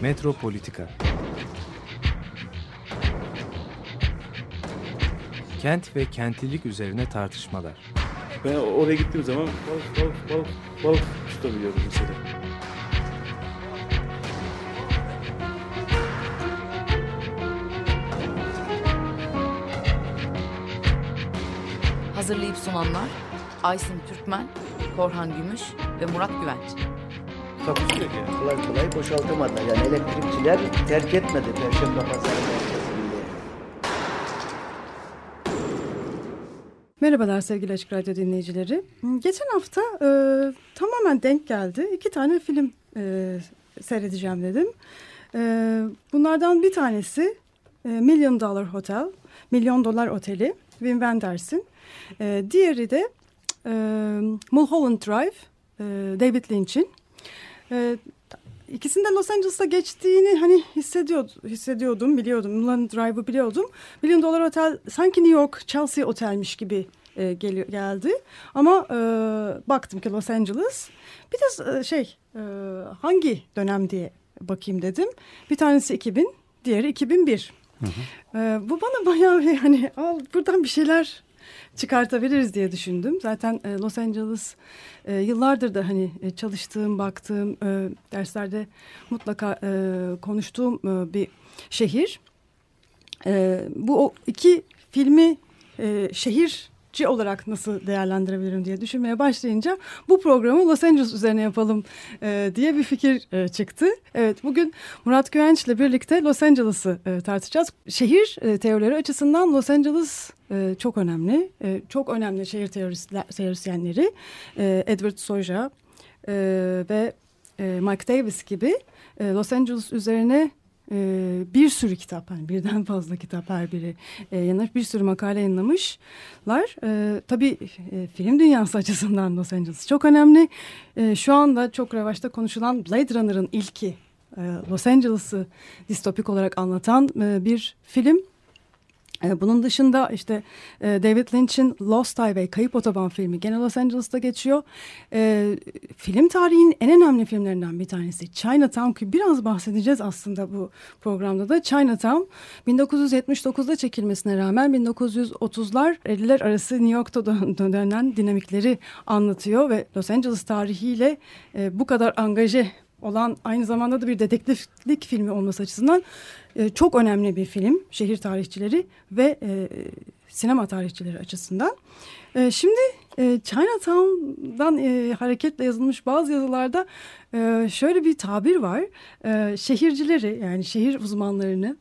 Metropolitika Kent ve kentlilik üzerine tartışmalar. Ben oraya gittiğim zaman balık balık balık balık tutabiliyordum mesela. Hazırlayıp sunanlar Aysin Türkmen, Korhan Gümüş ve Murat Güvenç. Takusuyor ki. kolay kolay boşaltamadı. Yani elektrikçiler terk etmedi Perşembe Pazarı merkezinde. Merhabalar sevgili Açık Radyo dinleyicileri. Geçen hafta e, tamamen denk geldi. İki tane film e, seyredeceğim dedim. E, bunlardan bir tanesi e, Million Dollar Hotel, Milyon Dolar Oteli, Wim Wenders'in. E, diğeri de e, Mulholland Drive, e, David Lynch'in. E, İkisinin de Los Angeles'ta geçtiğini hani hissediyordum, hissediyordum, biliyordum. Mulholland Drive'ı biliyordum. Million Dollar Otel sanki New York, Chelsea otelmiş gibi e, geliyor, geldi. Ama e, baktım ki Los Angeles. Bir de e, şey e, hangi dönem diye bakayım dedim. Bir tanesi 2000, diğeri 2001. E, bu bana bayağı bir hani al buradan bir şeyler çıkartabiliriz diye düşündüm. Zaten e, Los Angeles e, yıllardır da hani e, çalıştığım, baktığım e, derslerde mutlaka e, konuştuğum e, bir şehir. E, bu o iki filmi e, şehirci olarak nasıl değerlendirebilirim diye düşünmeye başlayınca bu programı Los Angeles üzerine yapalım e, diye bir fikir e, çıktı. Evet bugün Murat Güvenç ile birlikte Los Angeles'ı e, tartışacağız. Şehir e, teorileri açısından Los Angeles e, çok önemli. E, çok önemli şehir teorisyenleri e, Edward Soja e, ve e, Mike Davis gibi e, Los Angeles üzerine e, bir sürü kitap, hani birden fazla kitap her biri e, yayınlamış, bir sürü makale yayınlamışlar. E, tabii e, film dünyası açısından Los Angeles çok önemli. E, şu anda çok revaçta konuşulan Blade Runner'ın ilki e, Los Angeles'ı distopik olarak anlatan e, bir film. E, Bunun dışında işte e, David Lynch'in Lost Highway, Kayıp Otoban filmi gene Los Angeles'ta geçiyor. E, film tarihinin en önemli filmlerinden bir tanesi Chinatown ki biraz bahsedeceğiz aslında bu programda da. Chinatown 1979'da çekilmesine rağmen 1930'lar 50'ler arası New York'ta dön- dönen dinamikleri anlatıyor ve Los Angeles tarihiyle e, bu kadar angaje olan aynı zamanda da bir dedektiflik filmi olması açısından e, çok önemli bir film şehir tarihçileri ve e, sinema tarihçileri açısından. E, şimdi e, Chinatown'dan e, hareketle yazılmış bazı yazılarda e, şöyle bir tabir var. E, şehircileri yani şehir uzmanlarını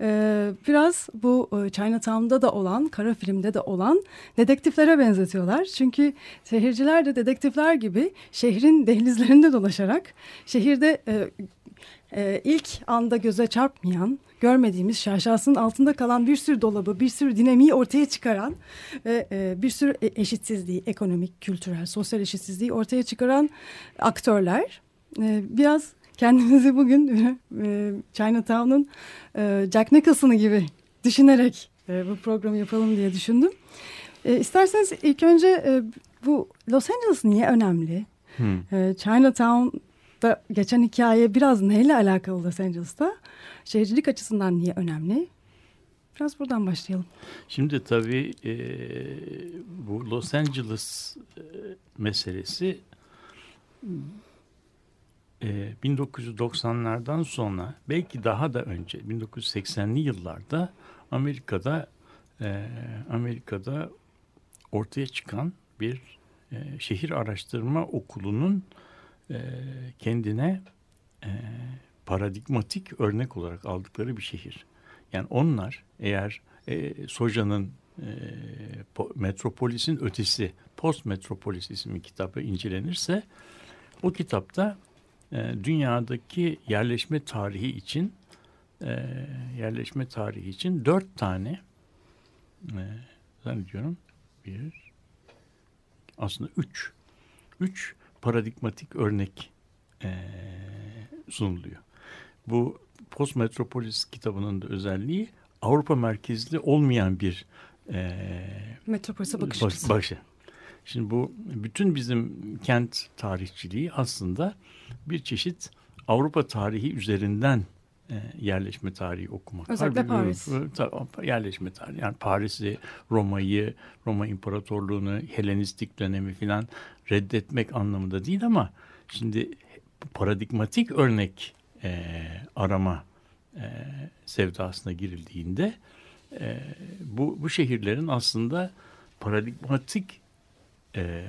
e, biraz bu e, Chinatown'da da olan, kara filmde de olan dedektiflere benzetiyorlar. Çünkü şehirciler de dedektifler gibi şehrin dehlizlerinde dolaşarak şehirde e, e, ilk anda göze çarpmayan, görmediğimiz şaşasının altında kalan bir sürü dolabı, bir sürü dinamiği ortaya çıkaran ve e, bir sürü eşitsizliği, ekonomik, kültürel, sosyal eşitsizliği ortaya çıkaran aktörler. E, biraz kendimizi bugün e, Chinatown'un e, Jack Nicholson'ı gibi düşünerek e, bu programı yapalım diye düşündüm. E, isterseniz ilk önce e, bu Los Angeles niye önemli? Hmm. E, Chinatown'da geçen hikaye biraz neyle alakalı Los Angeles'ta? Şehircilik açısından niye önemli? Biraz buradan başlayalım. Şimdi tabii e, bu Los Angeles e, meselesi e, 1990'lardan sonra belki daha da önce 1980'li yıllarda Amerika'da e, Amerika'da ortaya çıkan bir e, şehir araştırma okulunun e, kendine paradigmatik örnek olarak aldıkları bir şehir. Yani onlar eğer Soja'nın po- Metropolis'in ötesi Post Metropolis isimli kitabı incelenirse o kitapta dünyadaki yerleşme tarihi için e, yerleşme tarihi için dört tane e, zannediyorum bir aslında üç üç paradigmatik örnek e, sunuluyor. Bu Post Metropolis kitabının da özelliği Avrupa merkezli olmayan bir e, Metropolis'e bakış açısı. Şimdi bu bütün bizim kent tarihçiliği aslında bir çeşit Avrupa tarihi üzerinden e, yerleşme tarihi okumak. Özellikle Halbuki, Paris. yerleşme tarihi. Yani Paris'i, Roma'yı, Roma İmparatorluğunu, Helenistik dönemi filan reddetmek anlamında değil ama şimdi paradigmatik örnek e, arama e, sevdasına girildiğinde e, bu, bu şehirlerin aslında paradigmatik e,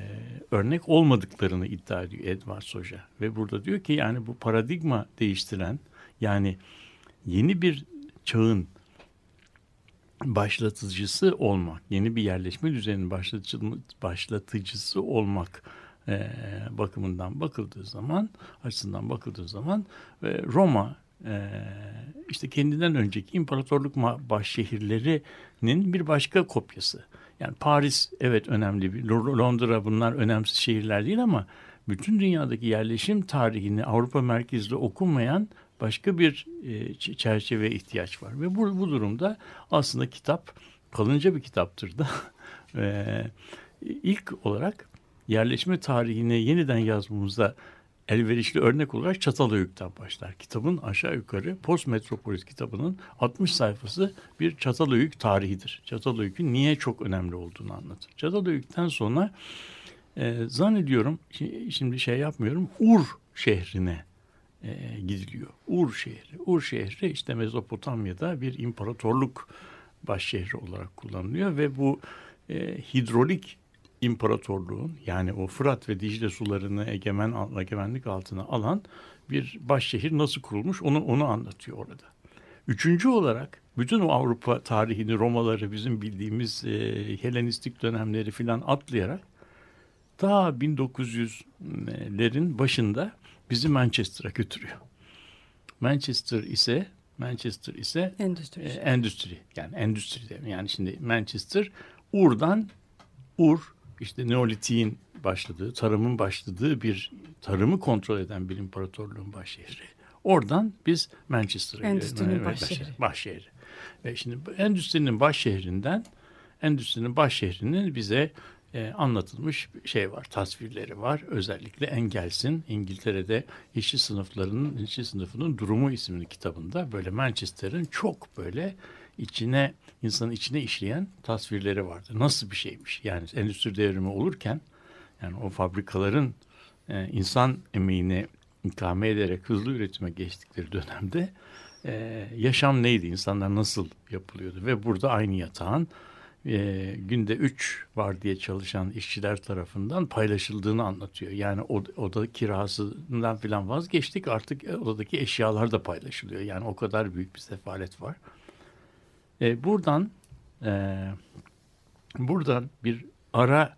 örnek olmadıklarını iddia ediyor Edward Soja. Ve burada diyor ki yani bu paradigma değiştiren yani yeni bir çağın başlatıcısı olmak, yeni bir yerleşme düzeninin başlatıcı, başlatıcısı olmak e, bakımından bakıldığı zaman, açısından bakıldığı zaman e, Roma e, işte kendinden önceki imparatorluk ma- başşehirlerinin bir başka kopyası. Yani Paris evet önemli bir, Lo- Londra bunlar önemsiz şehirler değil ama bütün dünyadaki yerleşim tarihini Avrupa merkezli okunmayan başka bir e, çerçeve ihtiyaç var. Ve bu, bu durumda aslında kitap kalınca bir kitaptır da e, ilk olarak yerleşme tarihini yeniden yazmamızda elverişli örnek olarak Çatalhöyük'ten başlar. Kitabın aşağı yukarı Post Metropolis kitabının 60 sayfası bir Çatalhöyük tarihidir. Çatalhöyük'ün niye çok önemli olduğunu anlatır. Çatalhöyük'ten sonra e, zannediyorum şi- şimdi şey yapmıyorum Ur şehrine e, gidiliyor. Ur şehri. Ur şehri işte Mezopotamya'da bir imparatorluk başşehri olarak kullanılıyor ve bu e, hidrolik imparatorluğun yani o Fırat ve Dicle sularını egemen egemenlik altına alan bir başşehir nasıl kurulmuş onu onu anlatıyor orada. Üçüncü olarak bütün o Avrupa tarihini, Romaları, bizim bildiğimiz e, Helenistik dönemleri filan atlayarak ta 1900'lerin başında bizi Manchester'a götürüyor. Manchester ise Manchester ise Endüstri. e, endüstri yani endüstri de yani şimdi Manchester Ur'dan Ur işte Neolitik'in başladığı, tarımın başladığı bir tarımı kontrol eden bir imparatorluğun başşehri. Oradan biz Manchester'a Endüstrinin başşehri. başşehri. Ve şimdi endüstrinin başşehrinden endüstrinin başşehrinin bize e, anlatılmış şey var, tasvirleri var. Özellikle Engels'in İngiltere'de işçi sınıflarının, işçi sınıfının durumu isimli kitabında böyle Manchester'ın çok böyle içine, insanın içine işleyen tasvirleri vardı. Nasıl bir şeymiş? Yani endüstri devrimi olurken yani o fabrikaların e, insan emeğini ikame ederek hızlı üretime geçtikleri dönemde e, yaşam neydi? İnsanlar nasıl yapılıyordu? Ve burada aynı yatağın e, günde üç var diye çalışan işçiler tarafından paylaşıldığını anlatıyor. Yani oda kirasından falan vazgeçtik artık odadaki eşyalar da paylaşılıyor. Yani o kadar büyük bir sefalet var. E, buradan e, buradan bir ara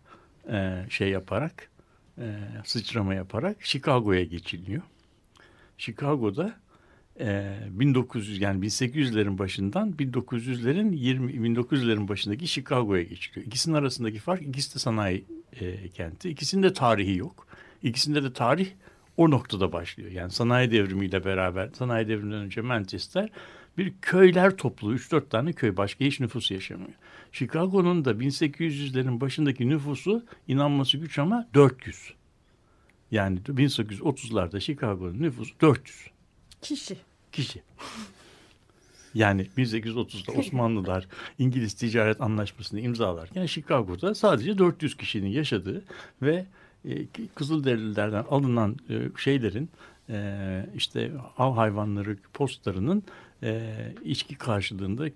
e, şey yaparak e, sıçrama yaparak Chicago'ya geçiliyor. Chicago'da e, 1900 yani 1800'lerin başından 1900'lerin 20 1900'lerin başındaki Chicago'ya geçiliyor. İkisinin arasındaki fark ikisi de sanayi e, kenti. İkisinin de tarihi yok. İkisinde de tarih o noktada başlıyor. Yani sanayi devrimiyle beraber sanayi devriminden önce Manchester bir köyler topluluğu 3-4 tane köy başka hiç nüfus yaşamıyor. Chicago'nun da 1800'lerin başındaki nüfusu inanması güç ama 400. Yani 1830'larda Chicago'nun nüfusu 400 Kişi. kişi. Yani 1830'da Osmanlılar İngiliz ticaret anlaşmasını imzalarken Chicago'da sadece 400 kişinin yaşadığı ve e, Kızılderililerden alınan e, şeylerin e, işte av hayvanları postlarının e, içki karşılığında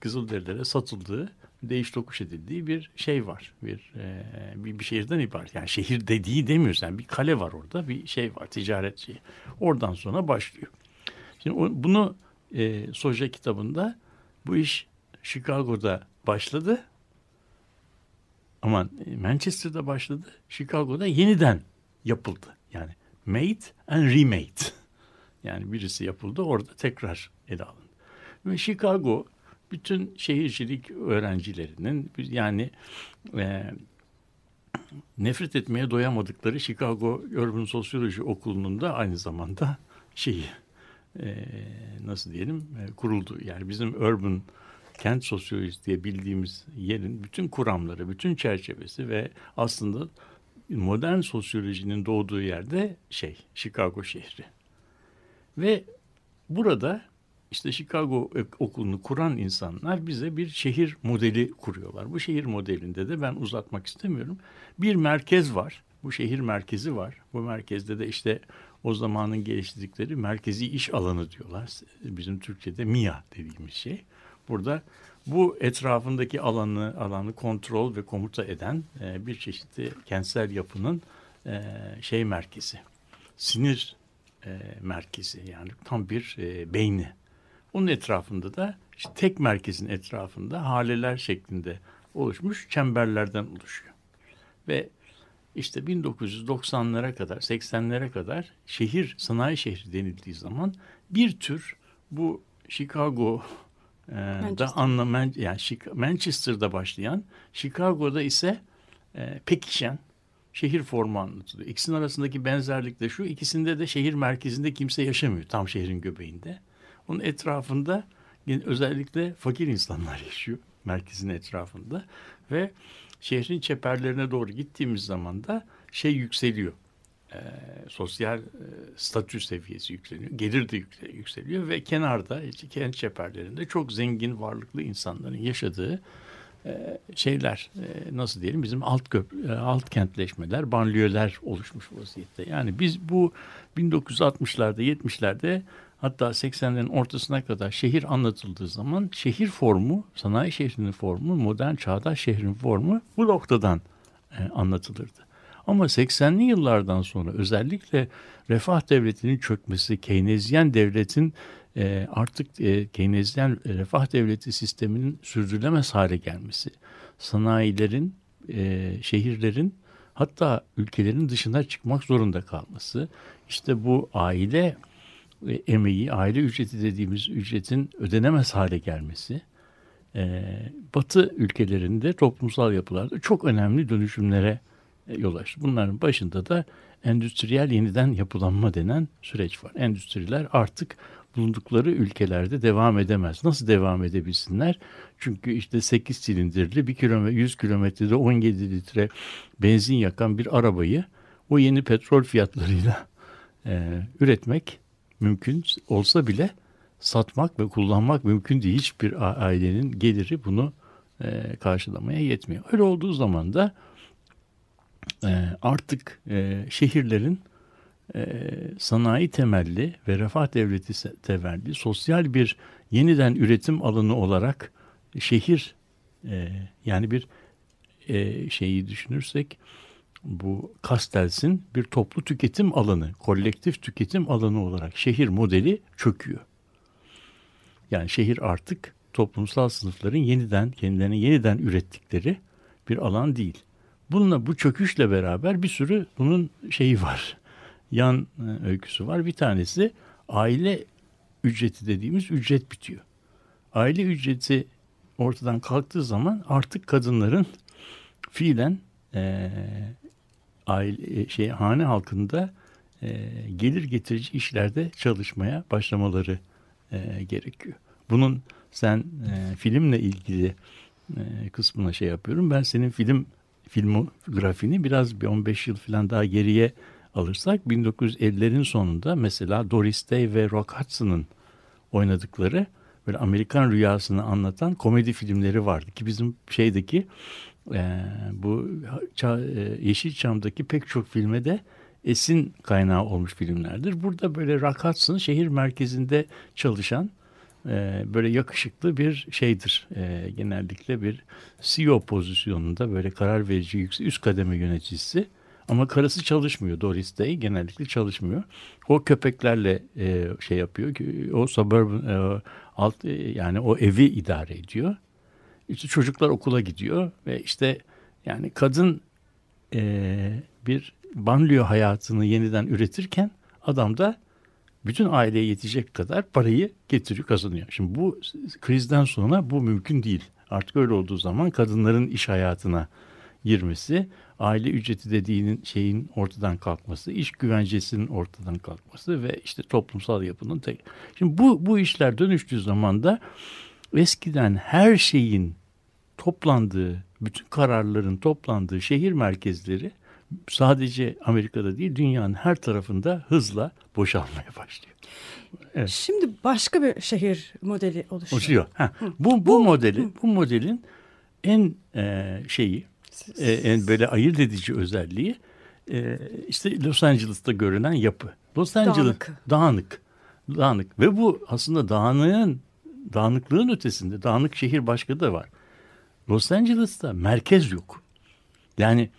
Kızılderililere satıldığı değiş tokuş edildiği bir şey var. Bir, e, bir bir şehirden ibaret. Yani şehir dediği demiyoruz. Yani bir kale var orada. Bir şey var. Ticaret şeyi. Oradan sonra başlıyor. Şimdi o, bunu e, Soja kitabında bu iş Chicago'da başladı. Ama Manchester'da başladı. Chicago'da yeniden yapıldı. Yani made and remade. Yani birisi yapıldı orada tekrar ele alındı. Ve Chicago bütün şehircilik öğrencilerinin yani e, nefret etmeye doyamadıkları Chicago Urban Sociology Okulu'nun da aynı zamanda şeyi e, nasıl diyelim e, kuruldu. Yani bizim urban kent sosyolojisi diye bildiğimiz yerin bütün kuramları, bütün çerçevesi ve aslında modern sosyolojinin doğduğu yerde şey Chicago şehri. Ve burada işte Chicago okulunu kuran insanlar bize bir şehir modeli kuruyorlar. Bu şehir modelinde de ben uzatmak istemiyorum. Bir merkez var. Bu şehir merkezi var. Bu merkezde de işte o zamanın geliştirdikleri merkezi iş alanı diyorlar. Bizim Türkçe'de MIA dediğimiz şey. Burada bu etrafındaki alanı alanı kontrol ve komuta eden e, bir çeşitli kentsel yapının e, şey merkezi. Sinir e, merkezi yani tam bir e, beyni. Onun etrafında da işte tek merkezin etrafında haleler şeklinde oluşmuş çemberlerden oluşuyor. Ve işte 1990'lara kadar, 80'lere kadar şehir, sanayi şehri denildiği zaman bir tür bu Chicago e, da anlaman yani Manchester'da başlayan, Chicago'da ise e, pekişen şehir formu anlatılıyor. İkisinin arasındaki benzerlik de şu, ikisinde de şehir merkezinde kimse yaşamıyor tam şehrin göbeğinde. Onun etrafında özellikle fakir insanlar yaşıyor merkezin etrafında ve şehrin çeperlerine doğru gittiğimiz zaman da şey yükseliyor. E, sosyal e, statü seviyesi yükseliyor. Gelir de yükseliyor ve kenarda işte kent çeperlerinde çok zengin varlıklı insanların yaşadığı e, şeyler e, nasıl diyelim bizim alt köp e, alt kentleşmeler, banliyöler oluşmuş vaziyette. Yani biz bu 1960'larda 70'lerde hatta 80'lerin ortasına kadar şehir anlatıldığı zaman şehir formu, sanayi şehrinin formu, modern çağdaş şehrin formu bu noktadan e, anlatılırdı. Ama 80'li yıllardan sonra özellikle refah devletinin çökmesi, Keynesyen devletin e, artık e, Keynesyen refah devleti sisteminin sürdürülemez hale gelmesi, sanayilerin, e, şehirlerin hatta ülkelerin dışına çıkmak zorunda kalması, işte bu aile e, emeği, aile ücreti dediğimiz ücretin ödenemez hale gelmesi, e, Batı ülkelerinde toplumsal yapılarda çok önemli dönüşümlere yol açtı. Bunların başında da endüstriyel yeniden yapılanma denen süreç var. Endüstriler artık bulundukları ülkelerde devam edemez. Nasıl devam edebilsinler? Çünkü işte 8 silindirli bir kilometre, 100 kilometrede 17 litre benzin yakan bir arabayı o yeni petrol fiyatlarıyla e, üretmek mümkün olsa bile satmak ve kullanmak mümkün değil. Hiçbir ailenin geliri bunu e, karşılamaya yetmiyor. Öyle olduğu zaman da e, artık e, şehirlerin e, sanayi temelli ve refah devleti temelli sosyal bir yeniden üretim alanı olarak şehir e, yani bir e, şeyi düşünürsek bu Kastels'in bir toplu tüketim alanı, kolektif tüketim alanı olarak şehir modeli çöküyor. Yani şehir artık toplumsal sınıfların yeniden kendilerini yeniden ürettikleri bir alan değil. Bununla bu çöküşle beraber bir sürü bunun şeyi var. Yan e, öyküsü var. Bir tanesi aile ücreti dediğimiz ücret bitiyor. Aile ücreti ortadan kalktığı zaman artık kadınların fiilen e, aile e, şey hane halkında e, gelir getirici işlerde çalışmaya başlamaları e, gerekiyor. Bunun sen e, filmle ilgili e, kısmına şey yapıyorum. Ben senin film filmografini biraz bir 15 yıl falan daha geriye alırsak 1950'lerin sonunda mesela Doris Day ve Rock Hudson'ın oynadıkları böyle Amerikan rüyasını anlatan komedi filmleri vardı ki bizim şeydeki e, bu ça, e, Yeşilçam'daki pek çok filme de esin kaynağı olmuş filmlerdir. Burada böyle Rock Hudson şehir merkezinde çalışan e, böyle yakışıklı bir şeydir. E, genellikle bir CEO pozisyonunda böyle karar verici yüksek, üst kademe yöneticisi. Ama karısı çalışmıyor Doris Day genellikle çalışmıyor. O köpeklerle e, şey yapıyor ki o suburban e, alt e, yani o evi idare ediyor. İşte çocuklar okula gidiyor ve işte yani kadın e, bir banliyö hayatını yeniden üretirken adam da bütün aileye yetecek kadar parayı getiriyor, kazanıyor. Şimdi bu krizden sonra bu mümkün değil. Artık öyle olduğu zaman kadınların iş hayatına girmesi, aile ücreti dediğinin şeyin ortadan kalkması, iş güvencesinin ortadan kalkması ve işte toplumsal yapının tek. Şimdi bu bu işler dönüştüğü zaman da eskiden her şeyin toplandığı, bütün kararların toplandığı şehir merkezleri sadece Amerika'da değil dünyanın her tarafında hızla boşalmaya başlıyor. Evet. Şimdi başka bir şehir modeli oluşuyor. Oluşuyor. Ha, bu bu modeli bu modelin en e, şeyi e, en böyle ayırt edici özelliği e, işte Los Angeles'ta görünen yapı. Los Angeles Dağınık. dağınık. Dağınık ve bu aslında dağınığın dağınıklığın ötesinde dağınık şehir başka da var. Los Angeles'ta merkez yok. Yani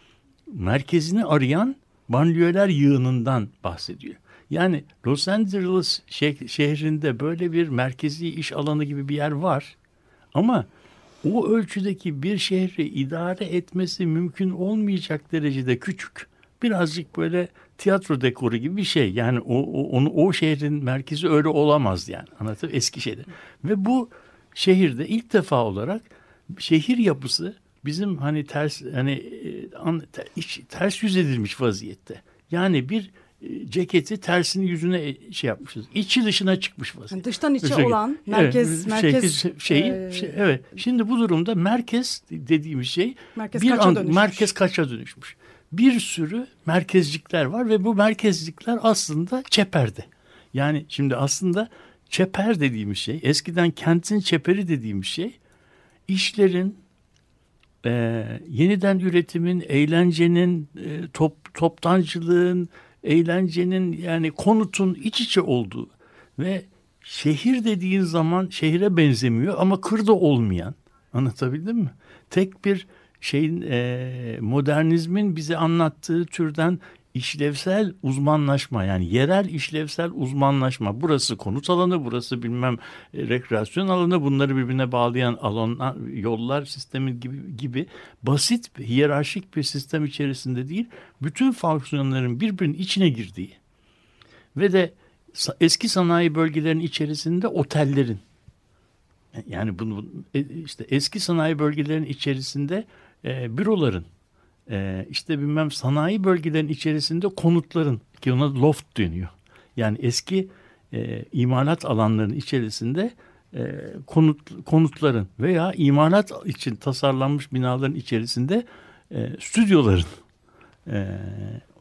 merkezini arayan banliyöler yığınından bahsediyor. Yani Los Angeles şeh- şehrinde böyle bir merkezi iş alanı gibi bir yer var. Ama o ölçüdeki bir şehri idare etmesi mümkün olmayacak derecede küçük. Birazcık böyle tiyatro dekoru gibi bir şey. Yani o, o, onu, o şehrin merkezi öyle olamaz yani. Anlatayım eski şeyde. Ve bu şehirde ilk defa olarak şehir yapısı bizim hani ters hani e, iç- ters yüz edilmiş vaziyette. Yani bir e, ceketi tersini yüzüne e, şey yapmışız. İçi dışına çıkmış vaziyette. Yani dıştan içe Şey- olan merkez Evet, merkez şey, şeyi e, şey- evet. Şimdi bu durumda merkez dediğimiz şey merkez bir kaça an, dönüşmüş? merkez kaça dönüşmüş. Bir sürü merkezcikler var ve bu merkezcikler aslında çeperde. Yani şimdi aslında çeper dediğimiz şey eskiden kentin çeperi dediğimiz şey işlerin e, yeniden üretimin, eğlencenin, e, top, toptancılığın, eğlencenin yani konutun iç içe olduğu ve şehir dediğin zaman şehre benzemiyor ama kırda olmayan anlatabildim mi? Tek bir şeyin e, modernizmin bize anlattığı türden işlevsel uzmanlaşma yani yerel işlevsel uzmanlaşma. Burası konut alanı, burası bilmem e, rekreasyon alanı, bunları birbirine bağlayan alanlar, yollar sistemi gibi gibi basit hiyerarşik bir sistem içerisinde değil, bütün fonksiyonların birbirinin içine girdiği ve de eski sanayi bölgelerinin içerisinde otellerin yani bunu e, işte eski sanayi bölgelerinin içerisinde e, büroların e, işte bilmem sanayi bölgelerinin içerisinde konutların ki ona loft deniyor. Yani eski e, imalat alanlarının içerisinde e, konut konutların veya imalat için tasarlanmış binaların içerisinde e, stüdyoların e,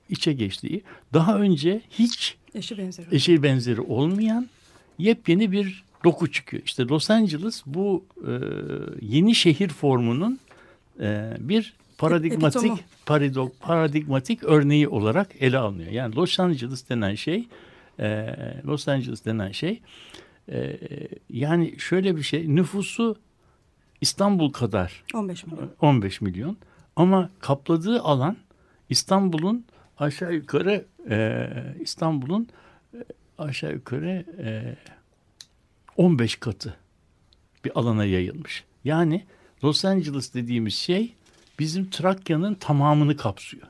içe geçtiği daha önce hiç eşi benzeri. eşi benzeri olmayan yepyeni bir doku çıkıyor. İşte Los Angeles bu e, yeni şehir formunun e, bir paradigmatik Epitomu. paradok, paradigmatik örneği olarak ele alınıyor. Yani Los Angeles denen şey e, Los Angeles denen şey e, yani şöyle bir şey nüfusu İstanbul kadar 15 milyon. 15 milyon ama kapladığı alan İstanbul'un aşağı yukarı e, İstanbul'un e, aşağı yukarı e, 15 katı bir alana yayılmış. Yani Los Angeles dediğimiz şey bizim Trakya'nın tamamını kapsıyor.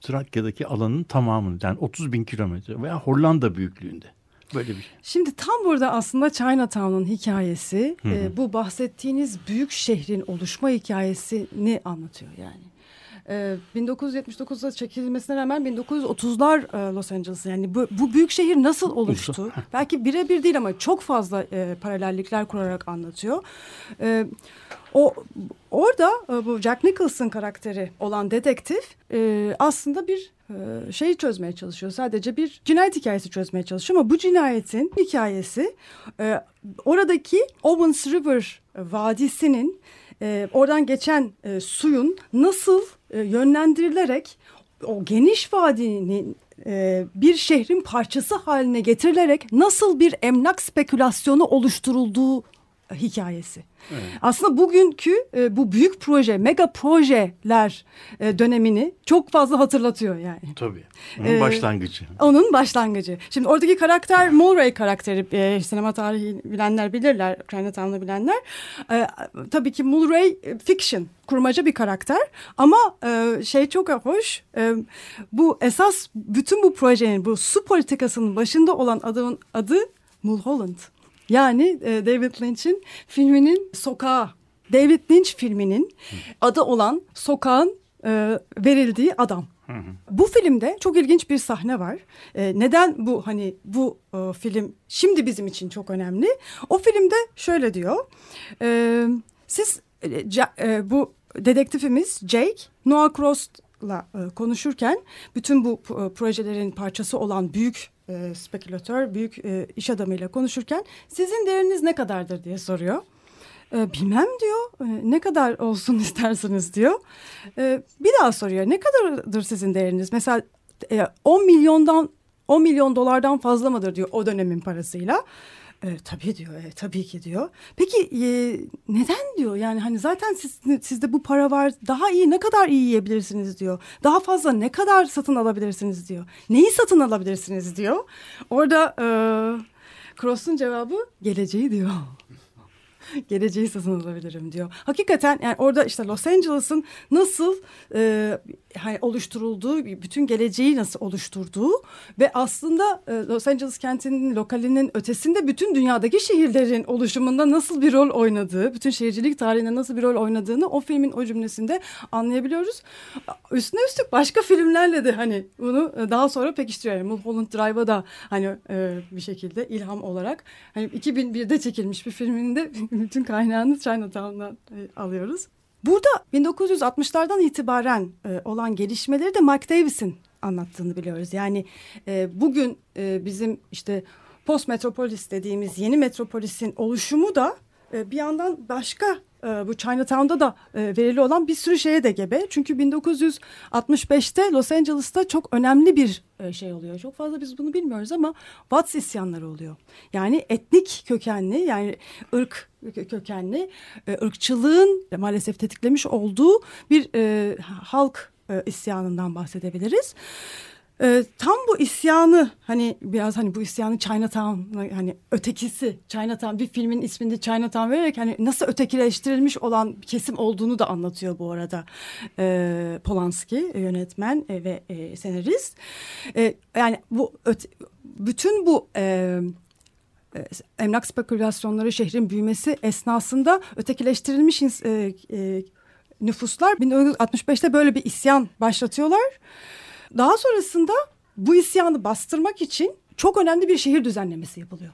Trakya'daki alanın tamamını yani 30 bin kilometre veya Hollanda büyüklüğünde. Böyle bir şey. Şimdi tam burada aslında Chinatown'un hikayesi e, bu bahsettiğiniz büyük şehrin oluşma hikayesini anlatıyor yani. E, 1979'da çekilmesine rağmen 1930'lar e, Los Angeles yani bu, bu büyük şehir nasıl oluştu? Belki birebir değil ama çok fazla e, paralellikler kurarak anlatıyor. E, o orada e, bu Jack Nicholson karakteri olan dedektif e, aslında bir e, şeyi çözmeye çalışıyor. Sadece bir cinayet hikayesi çözmeye çalışıyor ama bu cinayetin hikayesi e, oradaki Owens River vadisinin e, oradan geçen e, suyun nasıl e, yönlendirilerek o geniş vadinin e, bir şehrin parçası haline getirilerek nasıl bir emlak spekülasyonu oluşturulduğu hikayesi. Aslında bugünkü e, bu büyük proje, mega projeler e, dönemini çok fazla hatırlatıyor yani. Tabii. Onun Ee, başlangıcı. Onun başlangıcı. Şimdi oradaki karakter Mulray karakteri. E, sinema tarihi bilenler bilirler. Chinatown'u bilenler. E, tabii ki Mulray e, fiction. Kurmaca bir karakter. Ama e, şey çok hoş. E, bu esas bütün bu projenin bu su politikasının başında olan adamın adı Mulholland. Yani e, David Lynch'in filminin Sokağı. David Lynch filminin adı olan Sokağın e, verildiği adam. Bu filmde çok ilginç bir sahne var. Ee, neden bu hani bu e, film şimdi bizim için çok önemli? O filmde şöyle diyor. Ee, siz e, Ca- e, bu dedektifimiz Jake Noah Cross Musk'la e, konuşurken bütün bu e, projelerin parçası olan büyük e, spekülatör, büyük e, iş adamıyla konuşurken sizin değeriniz ne kadardır diye soruyor. E, bilmem diyor. E, ne kadar olsun istersiniz diyor. E, bir daha soruyor. Ne kadardır sizin değeriniz? Mesela e, 10 milyondan 10 milyon dolardan fazla mıdır diyor o dönemin parasıyla. E, tabii diyor, e, tabii ki diyor. Peki e, neden diyor? Yani hani zaten siz, sizde bu para var. Daha iyi ne kadar iyi yiyebilirsiniz diyor. Daha fazla ne kadar satın alabilirsiniz diyor. Neyi satın alabilirsiniz diyor. Orada e, Cross'un cevabı geleceği diyor. geleceği satın alabilirim diyor. Hakikaten yani orada işte Los Angeles'ın nasıl e, oluşturulduğu, bütün geleceği nasıl oluşturduğu ve aslında e, Los Angeles kentinin lokalinin ötesinde bütün dünyadaki şehirlerin oluşumunda nasıl bir rol oynadığı, bütün şehircilik tarihinde nasıl bir rol oynadığını o filmin o cümlesinde anlayabiliyoruz. Üstüne üstlük başka filmlerle de hani bunu daha sonra pekiştiriyor. Mulholland Drive'a da hani e, bir şekilde ilham olarak hani 2001'de çekilmiş bir filminde bütün kaynağını Chinatown'dan e, alıyoruz. Burada 1960'lardan itibaren e, olan gelişmeleri de Mike Davis'in anlattığını biliyoruz. Yani e, bugün e, bizim işte post metropolis dediğimiz yeni metropolisin oluşumu da e, bir yandan başka bu Chinatown'da da e, verili olan bir sürü şeye de gebe. Çünkü 1965'te Los Angeles'ta çok önemli bir e, şey oluyor. Çok fazla biz bunu bilmiyoruz ama Watts isyanları oluyor. Yani etnik kökenli yani ırk kökenli ırkçılığın maalesef tetiklemiş olduğu bir halk isyanından bahsedebiliriz. E, tam bu isyanı hani biraz hani bu isyanı Chinatown hani ötekisi Chinatown bir filmin isminde Chinatown vererek hani nasıl ötekileştirilmiş olan kesim olduğunu da anlatıyor bu arada e, Polanski yönetmen e, ve e, senarist. E, yani bu öte, bütün bu e, emlak spekülasyonları şehrin büyümesi esnasında ötekileştirilmiş e, e, nüfuslar 1965'te böyle bir isyan başlatıyorlar. Daha sonrasında bu isyanı bastırmak için çok önemli bir şehir düzenlemesi yapılıyor.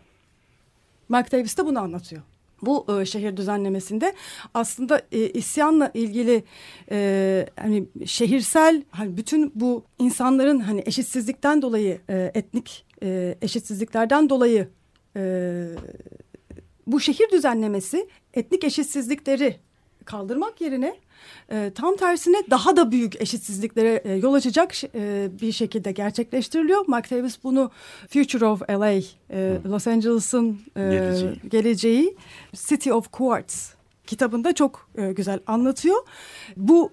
Mark Davis de bunu anlatıyor. Bu e, şehir düzenlemesinde aslında e, isyanla ilgili e, hani şehirsel hani bütün bu insanların hani eşitsizlikten dolayı e, etnik e, eşitsizliklerden dolayı e, bu şehir düzenlemesi etnik eşitsizlikleri kaldırmak yerine e, tam tersine daha da büyük eşitsizliklere e, yol açacak e, bir şekilde gerçekleştiriliyor. Mark Davis bunu Future of LA, e, Los Angeles'ın e, geleceği. geleceği, City of Quartz kitabında çok e, güzel anlatıyor. Bu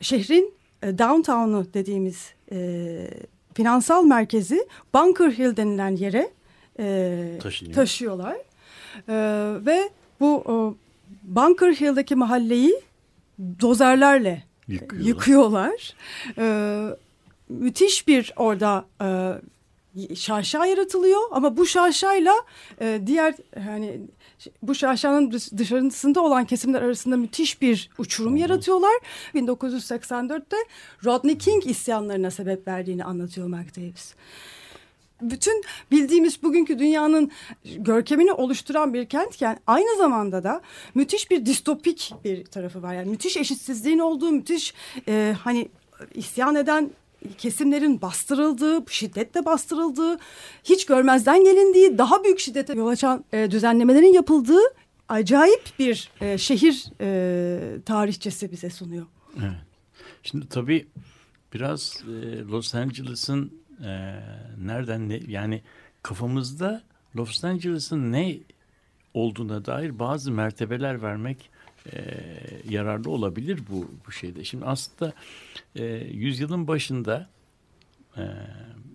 şehrin e, downtown'u dediğimiz e, finansal merkezi Bunker Hill denilen yere e, taşıyorlar. E, ve bu e, Bunker Hill'deki mahalleyi dozerlerle yıkıyorlar. yıkıyorlar. Ee, müthiş bir orada e, şaşa yaratılıyor ama bu şaşayla e, diğer hani bu şaşanın dışarısında olan kesimler arasında müthiş bir uçurum Hı. yaratıyorlar. 1984'te Rodney King isyanlarına sebep verdiğini anlatıyor Mark Davis bütün bildiğimiz bugünkü dünyanın görkemini oluşturan bir kentken aynı zamanda da müthiş bir distopik bir tarafı var. Yani müthiş eşitsizliğin olduğu, müthiş e, hani isyan eden kesimlerin bastırıldığı, şiddetle bastırıldığı, hiç görmezden gelindiği, daha büyük şiddete yol açan e, düzenlemelerin yapıldığı acayip bir e, şehir e, tarihçesi bize sunuyor. Evet. Şimdi tabii biraz e, Los Angeles'ın e, nereden ne yani kafamızda Los Angeles'ın ne olduğuna dair bazı mertebeler vermek e, yararlı olabilir bu, bu şeyde. Şimdi aslında e, yüzyılın başında e,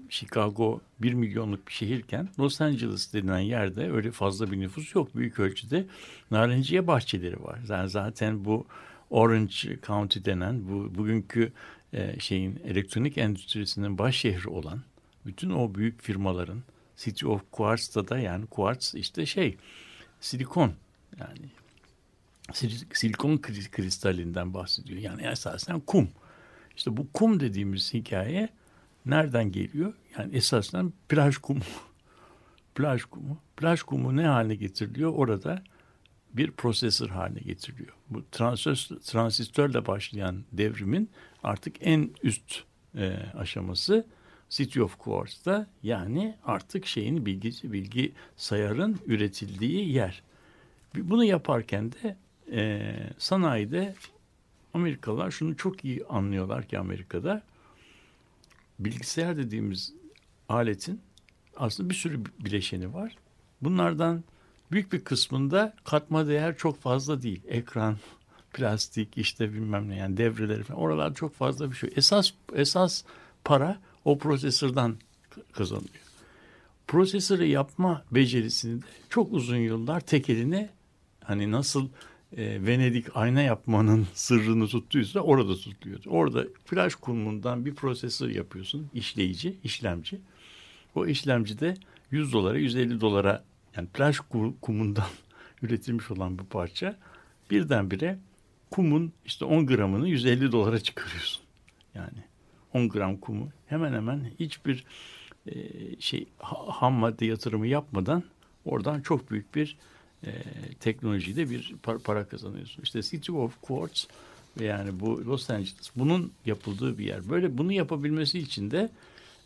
Chicago bir milyonluk bir şehirken Los Angeles denilen yerde öyle fazla bir nüfus yok. Büyük ölçüde narenciye bahçeleri var. Yani zaten bu Orange County denen bu bugünkü e, şeyin elektronik endüstrisinin baş şehri olan bütün o büyük firmaların City of Quartz'ta da yani quartz işte şey silikon yani silikon kristalinden bahsediyor. Yani esasen kum. İşte bu kum dediğimiz hikaye nereden geliyor? Yani esasen plaj kumu. plaj kumu. Plaj kumu ne haline getiriliyor? Orada bir prosesör haline getiriyor. Bu transistör, transistörle başlayan devrimin artık en üst e, aşaması City of Quartz'ta yani artık şeyin bilgi bilgi sayarın üretildiği yer. Bunu yaparken de e, sanayide Amerikalılar şunu çok iyi anlıyorlar ki Amerika'da bilgisayar dediğimiz aletin aslında bir sürü bileşeni var. Bunlardan büyük bir kısmında katma değer çok fazla değil. Ekran, plastik işte bilmem ne yani devreleri falan oralar çok fazla bir şey. Esas esas para o prosesörden kazanıyor. Prosesörü yapma becerisini de çok uzun yıllar tek eline hani nasıl e, Venedik ayna yapmanın sırrını tuttuysa orada tutuyordu. Orada flash kurumundan bir prosesör yapıyorsun, işleyici, işlemci. O işlemci de 100 dolara, 150 dolara yani flash kumundan üretilmiş olan bu parça birdenbire kumun işte 10 gramını 150 dolara çıkarıyorsun. Yani 10 gram kumu hemen hemen hiçbir e, şey ham madde yatırımı yapmadan oradan çok büyük bir e, teknolojide bir para, para kazanıyorsun. İşte City of Quartz yani bu Los Angeles bunun yapıldığı bir yer. Böyle bunu yapabilmesi için de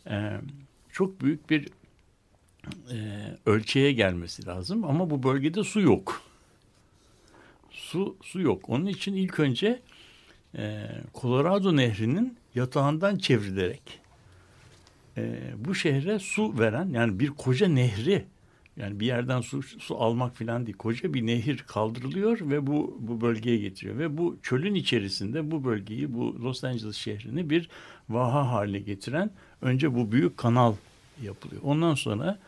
e, çok büyük bir e, ölçeğe gelmesi lazım ama bu bölgede su yok. Su su yok. Onun için ilk önce e, Colorado Nehri'nin yatağından çevrilerek e, bu şehre su veren yani bir koca nehri yani bir yerden su, su almak falan değil. Koca bir nehir kaldırılıyor ve bu bu bölgeye getiriyor. Ve bu çölün içerisinde bu bölgeyi, bu Los Angeles şehrini bir vaha haline getiren önce bu büyük kanal yapılıyor. Ondan sonra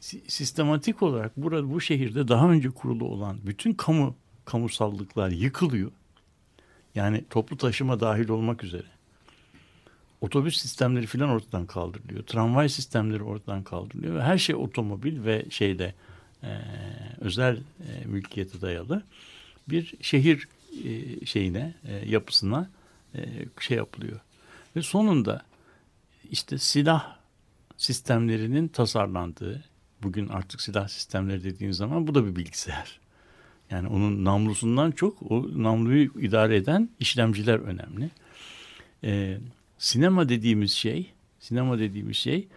sistematik olarak burada bu şehirde daha önce kurulu olan bütün kamu kamusallıklar yıkılıyor. Yani toplu taşıma dahil olmak üzere. Otobüs sistemleri filan ortadan kaldırılıyor. Tramvay sistemleri ortadan kaldırılıyor. Ve her şey otomobil ve şeyde e, özel e, mülkiyete dayalı bir şehir e, şeyine e, yapısına e, şey yapılıyor. Ve sonunda işte silah sistemlerinin tasarlandığı bugün artık silah sistemleri dediğiniz zaman bu da bir bilgisayar. Yani onun namlusundan çok o namluyu idare eden işlemciler önemli. Ee, sinema dediğimiz şey, sinema dediğimiz şey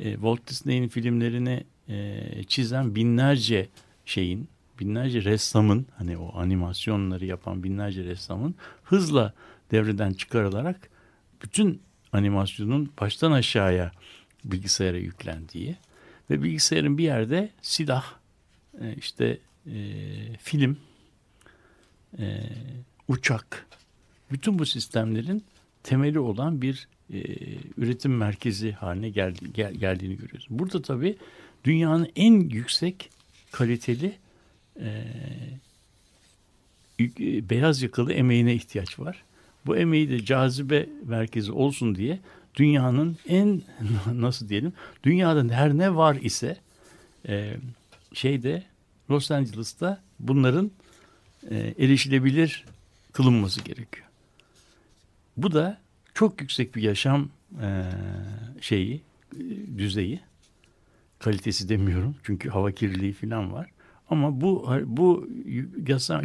e, Walt Disney'in filmlerini e, çizen binlerce şeyin, binlerce ressamın hani o animasyonları yapan binlerce ressamın hızla devreden çıkarılarak bütün animasyonun baştan aşağıya bilgisayara yüklendiği ve bilgisayarın bir yerde silah, e, işte e, film, e, uçak, bütün bu sistemlerin temeli olan bir e, üretim merkezi haline geldi, gel, geldiğini görüyoruz. Burada tabii dünyanın en yüksek kaliteli e, beyaz yakalı emeğine ihtiyaç var. Bu emeği de cazibe merkezi olsun diye dünyanın en nasıl diyelim dünyada her ne var ise e, şeyde Los Angeles'ta bunların e, erişilebilir kılınması gerekiyor. Bu da çok yüksek bir yaşam e, şeyi düzeyi kalitesi demiyorum çünkü hava kirliliği falan var. Ama bu bu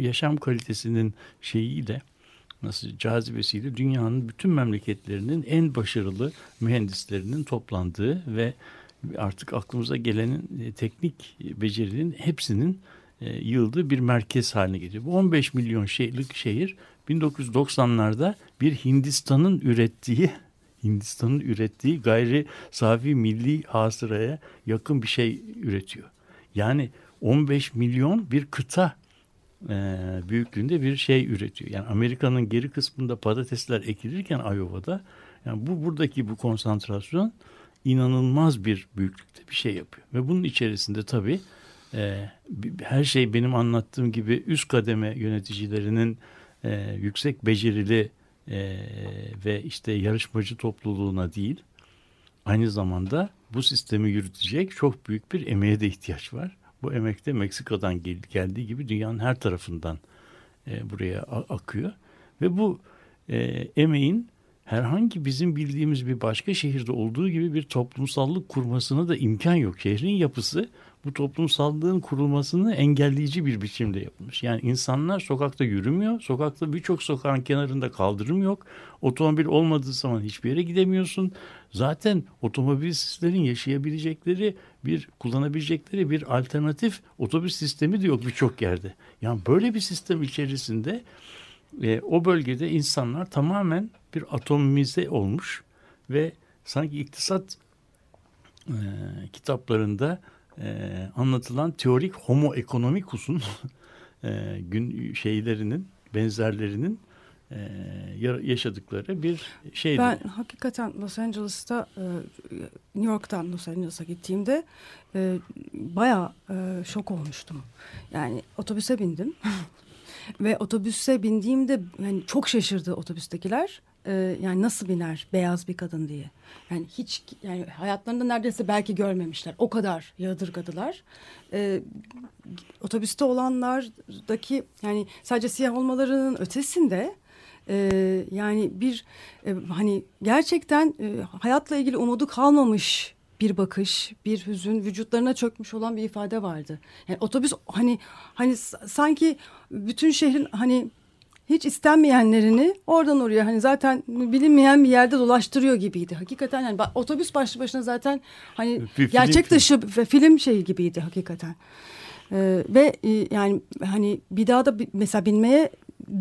yaşam kalitesinin şeyiyle nasıl cazibesiyle dünyanın bütün memleketlerinin en başarılı mühendislerinin toplandığı ve artık aklımıza gelenin e, teknik becerinin hepsinin e, yığıldığı bir merkez haline geliyor. Bu 15 milyon şeylik şehir 1990'larda bir Hindistan'ın ürettiği Hindistan'ın ürettiği gayri safi milli hasıraya yakın bir şey üretiyor. Yani 15 milyon bir kıta e, büyüklüğünde bir şey üretiyor. Yani Amerika'nın geri kısmında patatesler ekilirken Iowa'da yani bu buradaki bu konsantrasyon inanılmaz bir büyüklükte bir şey yapıyor. Ve bunun içerisinde tabii e, her şey benim anlattığım gibi üst kademe yöneticilerinin e, yüksek becerili e, ve işte yarışmacı topluluğuna değil aynı zamanda bu sistemi yürütecek çok büyük bir emeğe de ihtiyaç var. Bu emek de Meksika'dan gel, geldiği gibi dünyanın her tarafından e, buraya akıyor ve bu e, emeğin herhangi bizim bildiğimiz bir başka şehirde olduğu gibi bir toplumsallık kurmasına da imkan yok. Şehrin yapısı bu toplumsallığın kurulmasını engelleyici bir biçimde yapılmış. Yani insanlar sokakta yürümüyor. Sokakta birçok sokağın kenarında kaldırım yok. Otomobil olmadığı zaman hiçbir yere gidemiyorsun. Zaten otomobilsizlerin yaşayabilecekleri bir kullanabilecekleri bir alternatif otobüs sistemi de yok birçok yerde. Yani böyle bir sistem içerisinde e, o bölgede insanlar tamamen bir atomize olmuş ve sanki iktisat e, kitaplarında e, anlatılan teorik homo economicus'un e, gün şeylerinin benzerlerinin e, yaşadıkları bir şeydi. Ben hakikaten Los Angeles'ta e, New York'tan Los Angeles'a gittiğimde e, bayağı e, şok olmuştum. Yani otobüse bindim ve otobüse bindiğimde yani çok şaşırdı otobüstekiler. E, yani nasıl biner beyaz bir kadın diye. Yani hiç yani hayatlarında neredeyse belki görmemişler. O kadar yadırgadılar. E, otobüste olanlardaki yani sadece siyah olmalarının ötesinde e, yani bir e, hani gerçekten e, hayatla ilgili umudu kalmamış bir bakış, bir hüzün, vücutlarına çökmüş olan bir ifade vardı. Yani otobüs hani hani sanki bütün şehrin hani hiç istenmeyenlerini oradan oraya hani zaten bilinmeyen bir yerde dolaştırıyor gibiydi. Hakikaten yani otobüs başlı başına zaten hani bir gerçek film, dışı film. film şeyi gibiydi hakikaten. Ee, ve e, yani hani bir daha da mesela binmeye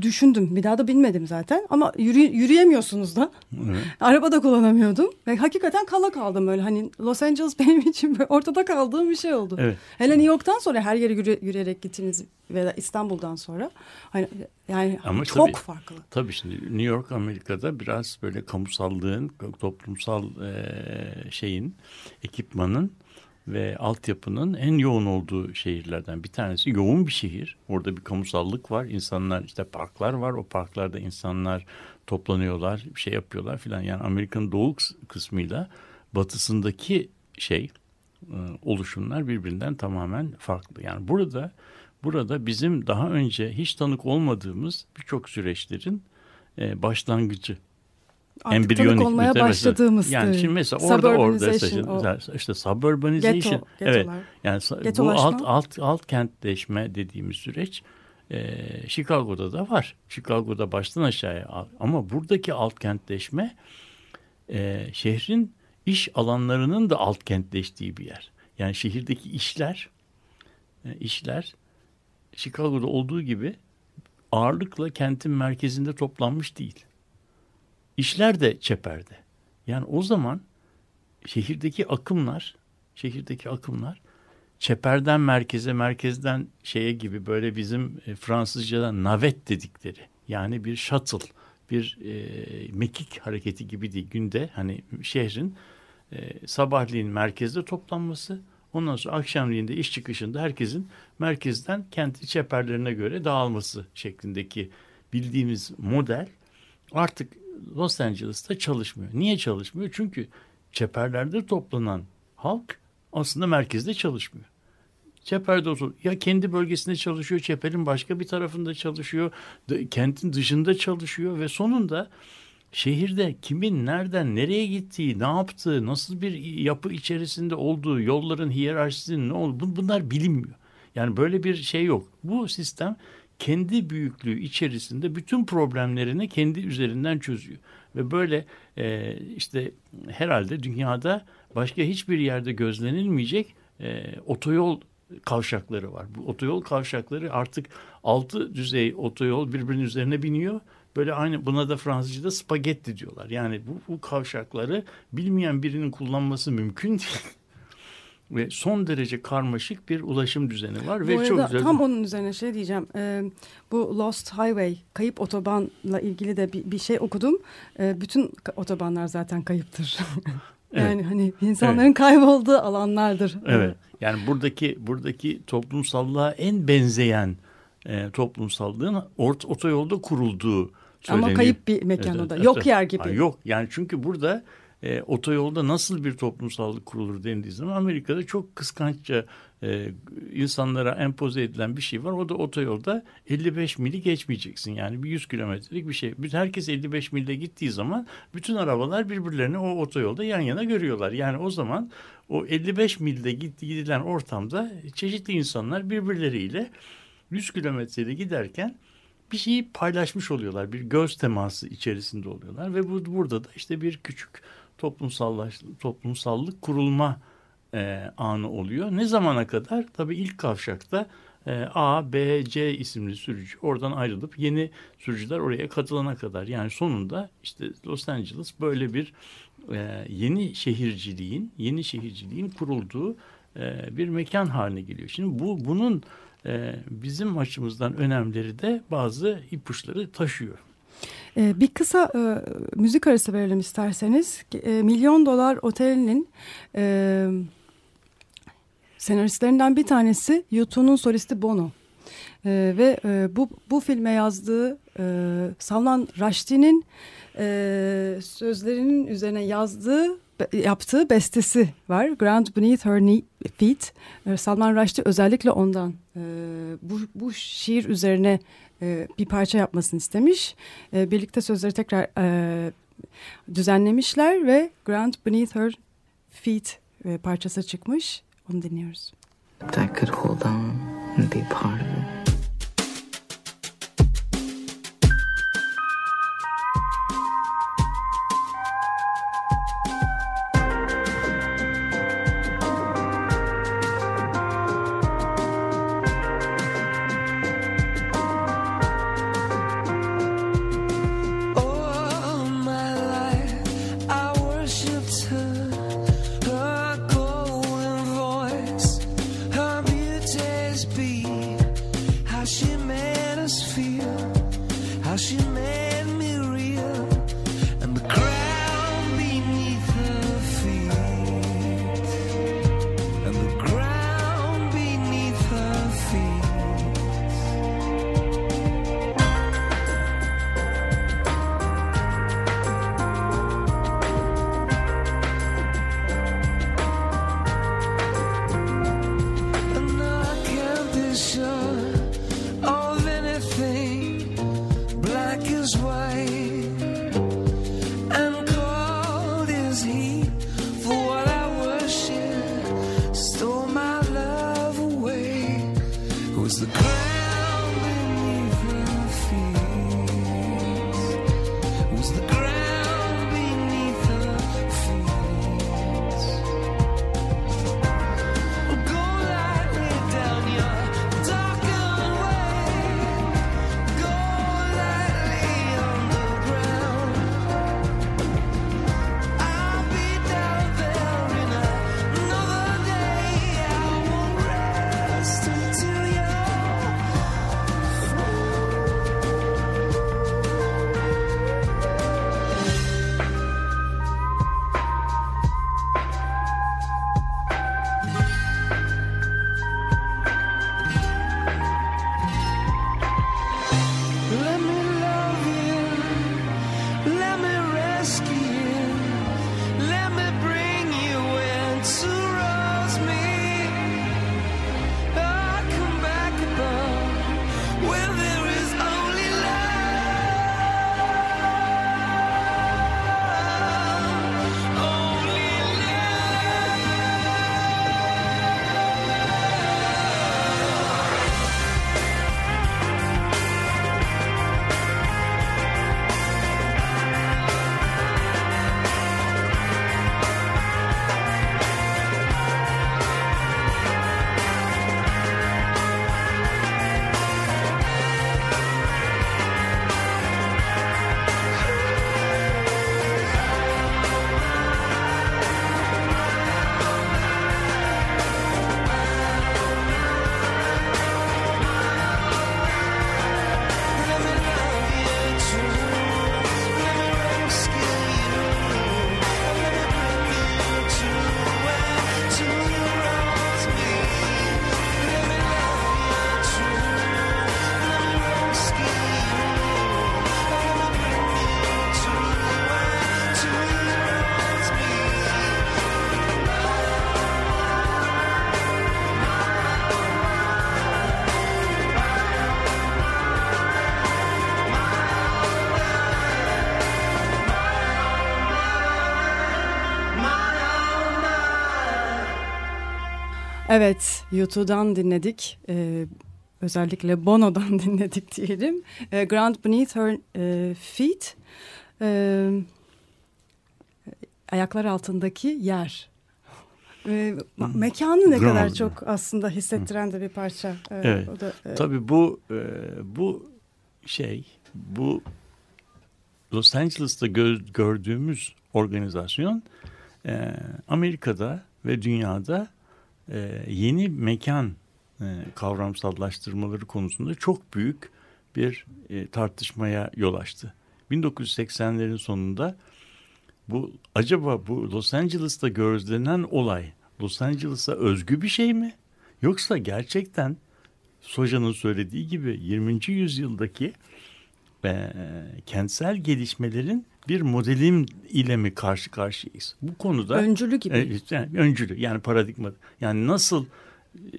düşündüm. Bir daha da binmedim zaten. Ama yürü, yürüyemiyorsunuz da. Evet. Araba da kullanamıyordum. Ve hakikaten kala kaldım öyle. Hani Los Angeles benim için ortada kaldığım bir şey oldu. Evet. Hele New York'tan sonra her yere yürü, yürüyerek gittiniz ve İstanbul'dan sonra. Hani yani Ama çok tabii, farklı. Tabii şimdi New York Amerika'da biraz böyle kamusallığın, toplumsal e, şeyin, ekipmanın ve altyapının en yoğun olduğu şehirlerden bir tanesi. Yoğun bir şehir. Orada bir kamusallık var. İnsanlar işte parklar var. O parklarda insanlar toplanıyorlar, şey yapıyorlar filan. Yani Amerika'nın doğu kısmıyla batısındaki şey e, oluşumlar birbirinden tamamen farklı. Yani burada burada bizim daha önce hiç tanık olmadığımız birçok süreçlerin e, başlangıcı Artık embriyonik olmaya başladığımız yani şimdi mesela orada orada işte, işte suburbanization Ghetto, evet yani bu alt alt alt kentleşme dediğimiz süreç e, Chicago'da da var. Chicago'da baştan aşağıya ama buradaki alt kentleşme e, şehrin iş alanlarının da alt kentleştiği bir yer. Yani şehirdeki işler e, işler Chicago'da olduğu gibi ağırlıkla kentin merkezinde toplanmış değil işler de çeperde. Yani o zaman şehirdeki akımlar, şehirdeki akımlar çeperden merkeze, merkezden şeye gibi böyle bizim e, Fransızca'da navet dedikleri. Yani bir shuttle, bir e, mekik hareketi gibi değil. Günde hani şehrin e, sabahleyin merkezde toplanması, ondan sonra akşamleyin de iş çıkışında herkesin merkezden kenti çeperlerine göre dağılması şeklindeki bildiğimiz model artık Los Angeles'ta çalışmıyor. Niye çalışmıyor? Çünkü çeperlerde toplanan halk aslında merkezde çalışmıyor. Çeperde otur. Ya kendi bölgesinde çalışıyor, çeperin başka bir tarafında çalışıyor, kentin dışında çalışıyor ve sonunda şehirde kimin nereden nereye gittiği, ne yaptığı, nasıl bir yapı içerisinde olduğu, yolların hiyerarşisinin ne olduğu bunlar bilinmiyor. Yani böyle bir şey yok. Bu sistem kendi büyüklüğü içerisinde bütün problemlerini kendi üzerinden çözüyor. Ve böyle e, işte herhalde dünyada başka hiçbir yerde gözlenilmeyecek e, otoyol kavşakları var. Bu otoyol kavşakları artık altı düzey otoyol birbirinin üzerine biniyor. Böyle aynı buna da Fransızca'da spagetti diyorlar. Yani bu, bu kavşakları bilmeyen birinin kullanması mümkün değil ve son derece karmaşık bir ulaşım düzeni var. Bu ve çok güzel. Tam onun üzerine şey diyeceğim. E, bu Lost Highway, kayıp otobanla ilgili de bir, bir şey okudum. E, bütün otobanlar zaten kayıptır. yani evet. hani insanların evet. kaybolduğu alanlardır. Evet. Yani buradaki buradaki toplumsallığa en benzeyen e, toplumsallığın ort otoyolda kurulduğu söyleniyor. Ama kayıp bir mekan evet, o da. Yok evet. yer gibi. Ha, yok. Yani çünkü burada e, otoyolda nasıl bir toplumsallık kurulur dendiği zaman Amerika'da çok kıskançça e, insanlara empoze edilen bir şey var. O da otoyolda 55 mili geçmeyeceksin. Yani bir 100 kilometrelik bir şey. Herkes 55 milde gittiği zaman bütün arabalar birbirlerini o otoyolda yan yana görüyorlar. Yani o zaman o 55 milde gidilen ortamda çeşitli insanlar birbirleriyle 100 kilometrede giderken bir şeyi paylaşmış oluyorlar. Bir göz teması içerisinde oluyorlar ve bu, burada da işte bir küçük toplumsallaştık, toplumsallık kurulma e, anı oluyor. Ne zamana kadar? Tabii ilk kavşakta e, A, B, C isimli sürücü oradan ayrılıp yeni sürücüler oraya katılana kadar. Yani sonunda işte Los Angeles böyle bir e, yeni şehirciliğin, yeni şehirciliğin kurulduğu e, bir mekan haline geliyor. Şimdi bu bunun e, bizim açımızdan önemleri de bazı ipuçları taşıyor. Ee, bir kısa e, müzik arası verelim isterseniz. E, Milyon Dolar Oteli'nin e, senaristlerinden bir tanesi YouTube'un solisti Bono. E, ve e, bu, bu filme yazdığı e, Salman Rushdie'nin e, sözlerinin üzerine yazdığı yaptığı bestesi var. Ground Beneath Her Feet. E, Salman Rushdie özellikle ondan e, bu, bu şiir üzerine e, bir parça yapmasını istemiş. E, birlikte sözleri tekrar e, düzenlemişler ve Ground Beneath Her Feet parçası çıkmış. Onu dinliyoruz. I could hold on and be part of. how she made us feel, how she Evet, YouTube'dan dinledik. Ee, özellikle Bono'dan dinledik diyelim. Ee, Ground Beneath Her e, Feet. Ee, ayaklar altındaki yer. Ee, mekanı ne Ground. kadar çok aslında hissettiren de bir parça. Ee, Evet. O da, e, Tabii bu e, bu şey bu Los Angeles'ta gö- gördüğümüz organizasyon e, Amerika'da ve dünyada e, yeni mekan e, kavramsallaştırmaları konusunda çok büyük bir e, tartışmaya yol açtı. 1980'lerin sonunda bu acaba bu Los Angeles'ta gözlenen olay Los Angeles'a özgü bir şey mi? Yoksa gerçekten Soja'nın söylediği gibi 20. yüzyıldaki e, kentsel gelişmelerin bir modelim ile mi karşı karşıyayız? Bu konuda öncülü gibi. e, yani öncülü yani paradigma yani nasıl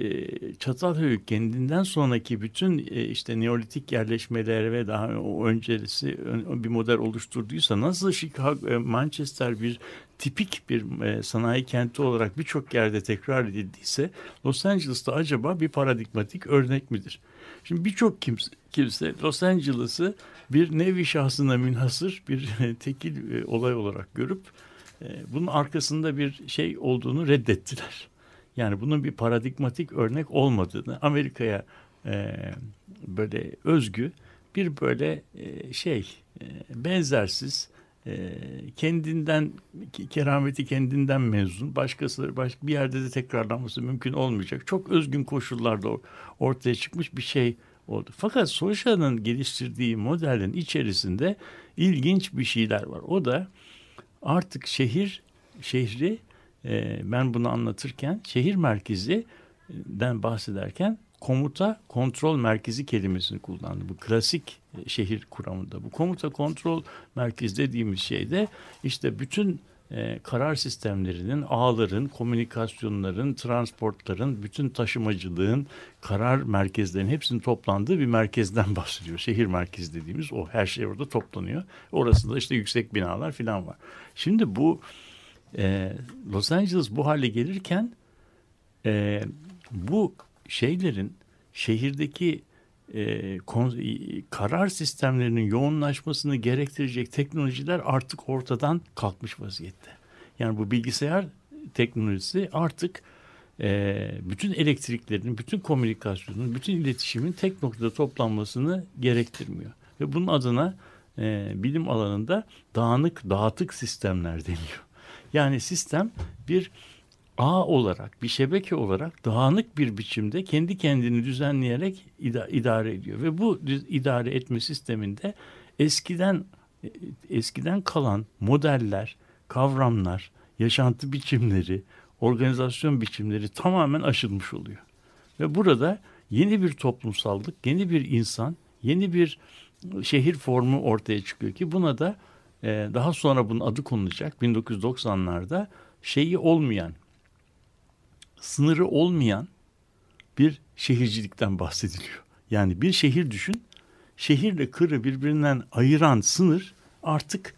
e, Çatalhöyük kendinden sonraki bütün e, işte Neolitik yerleşmeler ve daha o öncesi ön- bir model oluşturduysa nasıl Chicago, e, Manchester bir tipik bir e, sanayi kenti olarak birçok yerde tekrar edildiyse Los Angeles'ta acaba bir paradigmatik örnek midir? Şimdi birçok kimse, kimse Los Angeles'ı bir nevi şahsına münhasır bir tekil e, olay olarak görüp e, bunun arkasında bir şey olduğunu reddettiler. Yani bunun bir paradigmatik örnek olmadığını Amerika'ya e, böyle özgü bir böyle e, şey e, benzersiz e, kendinden ki- kerameti kendinden mezun başkası başka bir yerde de tekrarlanması mümkün olmayacak çok özgün koşullarda or- ortaya çıkmış bir şey oldu. Fakat Soja'nın geliştirdiği modelin içerisinde ilginç bir şeyler var. O da artık şehir şehri e, ben bunu anlatırken şehir merkezinden bahsederken komuta kontrol merkezi kelimesini kullandı. Bu klasik e, şehir kuramında. Bu komuta kontrol merkezi dediğimiz şeyde işte bütün e, karar sistemlerinin, ağların, komünikasyonların, transportların, bütün taşımacılığın, karar merkezlerinin hepsinin toplandığı bir merkezden bahsediyor. Şehir merkezi dediğimiz o her şey orada toplanıyor. Orasında işte yüksek binalar falan var. Şimdi bu e, Los Angeles bu hale gelirken e, bu şeylerin şehirdeki e, kon- e, karar sistemlerinin yoğunlaşmasını gerektirecek teknolojiler artık ortadan kalkmış vaziyette. Yani bu bilgisayar teknolojisi artık e, bütün elektriklerin, bütün komünikasyonun, bütün iletişimin tek noktada toplanmasını gerektirmiyor. Ve bunun adına e, bilim alanında dağınık, dağıtık sistemler deniyor. Yani sistem bir ağ olarak, bir şebeke olarak dağınık bir biçimde kendi kendini düzenleyerek ida- idare ediyor. Ve bu idare etme sisteminde eskiden eskiden kalan modeller, kavramlar, yaşantı biçimleri, organizasyon biçimleri tamamen aşılmış oluyor. Ve burada yeni bir toplumsallık, yeni bir insan, yeni bir şehir formu ortaya çıkıyor ki buna da e, daha sonra bunun adı konulacak 1990'larda şeyi olmayan sınırı olmayan bir şehircilikten bahsediliyor. Yani bir şehir düşün, şehirle kırı birbirinden ayıran sınır artık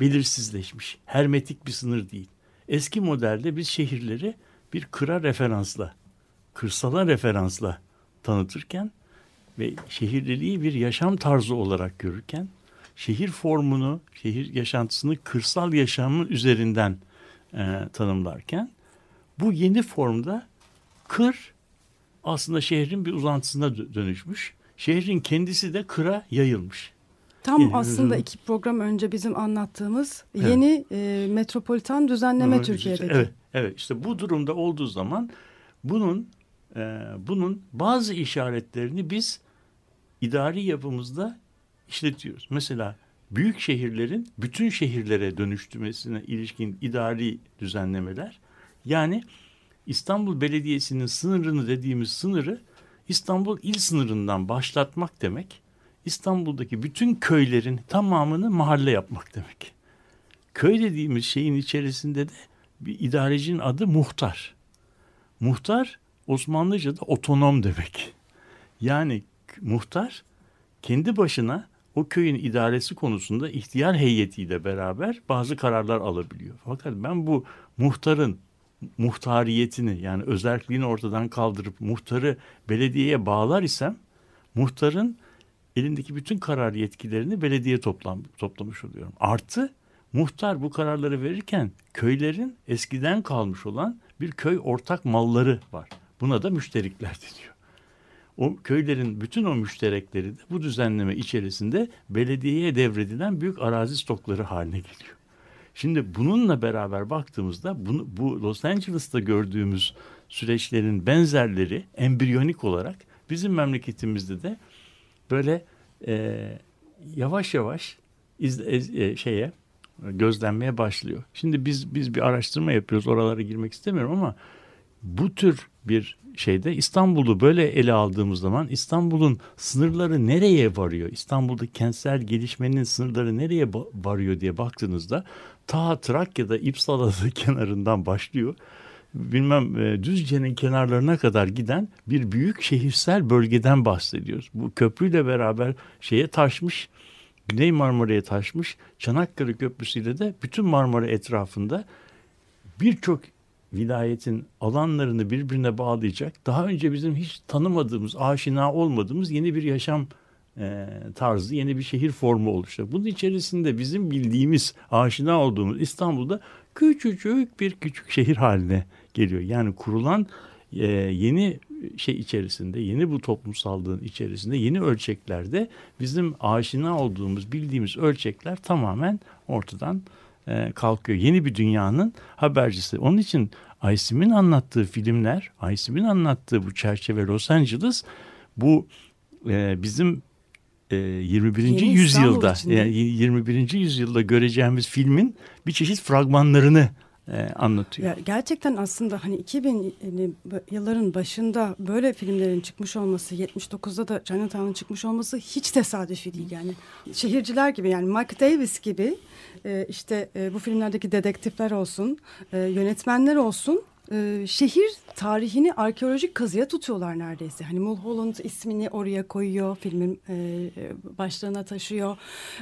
belirsizleşmiş. Hermetik bir sınır değil. Eski modelde biz şehirleri bir kıra referansla, kırsala referansla tanıtırken ve şehirliliği bir yaşam tarzı olarak görürken şehir formunu, şehir yaşantısını kırsal yaşamın üzerinden e, tanımlarken bu yeni formda kır aslında şehrin bir uzantısına dö- dönüşmüş. Şehrin kendisi de kıra yayılmış. Tam Evet. aslında iki program önce bizim anlattığımız Evet. yeni e, metropolitan düzenleme Evet, Türkiye'deki. Evet, evet. İşte bu durumda olduğu zaman bunun e, bunun bazı işaretlerini biz idari yapımızda işletiyoruz. Mesela büyük şehirlerin bütün şehirlere dönüştürmesine ilişkin idari düzenlemeler. Yani İstanbul Belediyesi'nin sınırını dediğimiz sınırı İstanbul il sınırından başlatmak demek. İstanbul'daki bütün köylerin tamamını mahalle yapmak demek. Köy dediğimiz şeyin içerisinde de bir idarecinin adı muhtar. Muhtar Osmanlıca'da otonom demek. Yani muhtar kendi başına o köyün idaresi konusunda ihtiyar heyetiyle beraber bazı kararlar alabiliyor. Fakat ben bu muhtarın muhtariyetini yani özelliğini ortadan kaldırıp muhtarı belediyeye bağlar isem muhtarın elindeki bütün karar yetkilerini belediye toplam, toplamış oluyorum. Artı muhtar bu kararları verirken köylerin eskiden kalmış olan bir köy ortak malları var. Buna da müşterikler deniyor. O köylerin bütün o müşterekleri de bu düzenleme içerisinde belediyeye devredilen büyük arazi stokları haline geliyor. Şimdi bununla beraber baktığımızda bunu, bu Los Angeles'ta gördüğümüz süreçlerin benzerleri embriyonik olarak bizim memleketimizde de böyle e, yavaş yavaş iz, e, şeye gözlenmeye başlıyor. Şimdi biz biz bir araştırma yapıyoruz. Oralara girmek istemiyorum ama bu tür bir şeyde İstanbul'u böyle ele aldığımız zaman İstanbul'un sınırları nereye varıyor? İstanbul'da kentsel gelişmenin sınırları nereye varıyor diye baktığınızda ta Trakya'da İpsala'da kenarından başlıyor. Bilmem e, Düzce'nin kenarlarına kadar giden bir büyük şehirsel bölgeden bahsediyoruz. Bu köprüyle beraber şeye taşmış Güney Marmara'ya taşmış. Çanakkale Köprüsü ile de bütün Marmara etrafında birçok vilayetin alanlarını birbirine bağlayacak daha önce bizim hiç tanımadığımız, aşina olmadığımız yeni bir yaşam tarzı, yeni bir şehir formu oluşacak. Bunun içerisinde bizim bildiğimiz, aşina olduğumuz İstanbul'da küçücük bir küçük şehir haline geliyor. Yani kurulan e, yeni şey içerisinde, yeni bu toplumsallığın içerisinde, yeni ölçeklerde bizim aşina olduğumuz, bildiğimiz ölçekler tamamen ortadan e, kalkıyor. Yeni bir dünyanın habercisi. Onun için Aysim'in anlattığı filmler, Aysim'in anlattığı bu çerçeve Los Angeles bu e, bizim e, 21. Yeni yüzyılda yani 21. yüzyılda göreceğimiz filmin bir çeşit fragmanlarını e, anlatıyor. Ya gerçekten aslında hani 2000 yılların başında böyle filmlerin çıkmış olması, 79'da da Chinatown'un çıkmış olması hiç tesadüfi değil yani. Şehirciler gibi yani Mike Davis gibi e, işte e, bu filmlerdeki dedektifler olsun, e, yönetmenler olsun e, şehir tarihini arkeolojik kazıya tutuyorlar neredeyse. Hani Mulholland ismini oraya koyuyor, filmin e, başlığına taşıyor.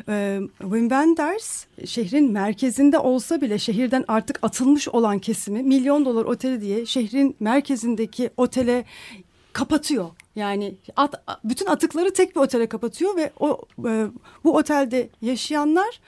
E, Wim Wenders şehrin merkezinde olsa bile şehirden artık atılmış olan kesimi milyon dolar oteli diye şehrin merkezindeki otele kapatıyor. Yani at, bütün atıkları tek bir otele kapatıyor ve o e, bu otelde yaşayanlar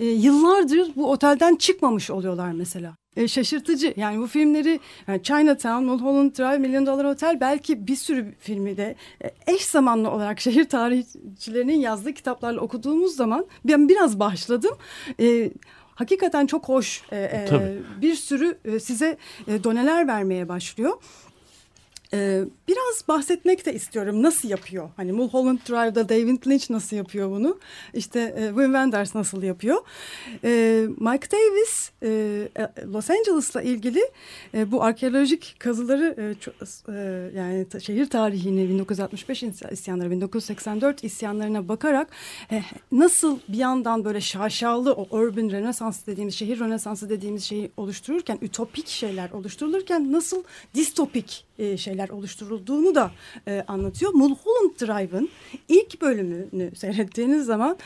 e, yıllardır bu otelden çıkmamış oluyorlar mesela. E, şaşırtıcı yani bu filmleri yani Chinatown, Mulholland Drive, Million Dollar Hotel belki bir sürü filmi de e, eş zamanlı olarak şehir tarihçilerinin yazdığı kitaplarla okuduğumuz zaman ben biraz başladım. E, hakikaten çok hoş e, e, bir sürü e, size e, doneler vermeye başlıyor. Ee, biraz bahsetmek de istiyorum. Nasıl yapıyor? Hani Mulholland Drive'da David Lynch nasıl yapıyor bunu? İşte e, Wim Wenders nasıl yapıyor? E, Mike Davis e, e, Los Angeles'la ilgili e, bu arkeolojik kazıları yani şehir tarihini 1965 isyanları 1984 isyanlarına bakarak nasıl bir yandan böyle şaşalı o urban renesans dediğimiz şehir renesansı dediğimiz şeyi oluştururken ütopik şeyler oluşturulurken nasıl distopik e, şeyler oluşturulduğunu da e, anlatıyor. Mulholland Drive'ın ilk bölümünü seyrettiğiniz zaman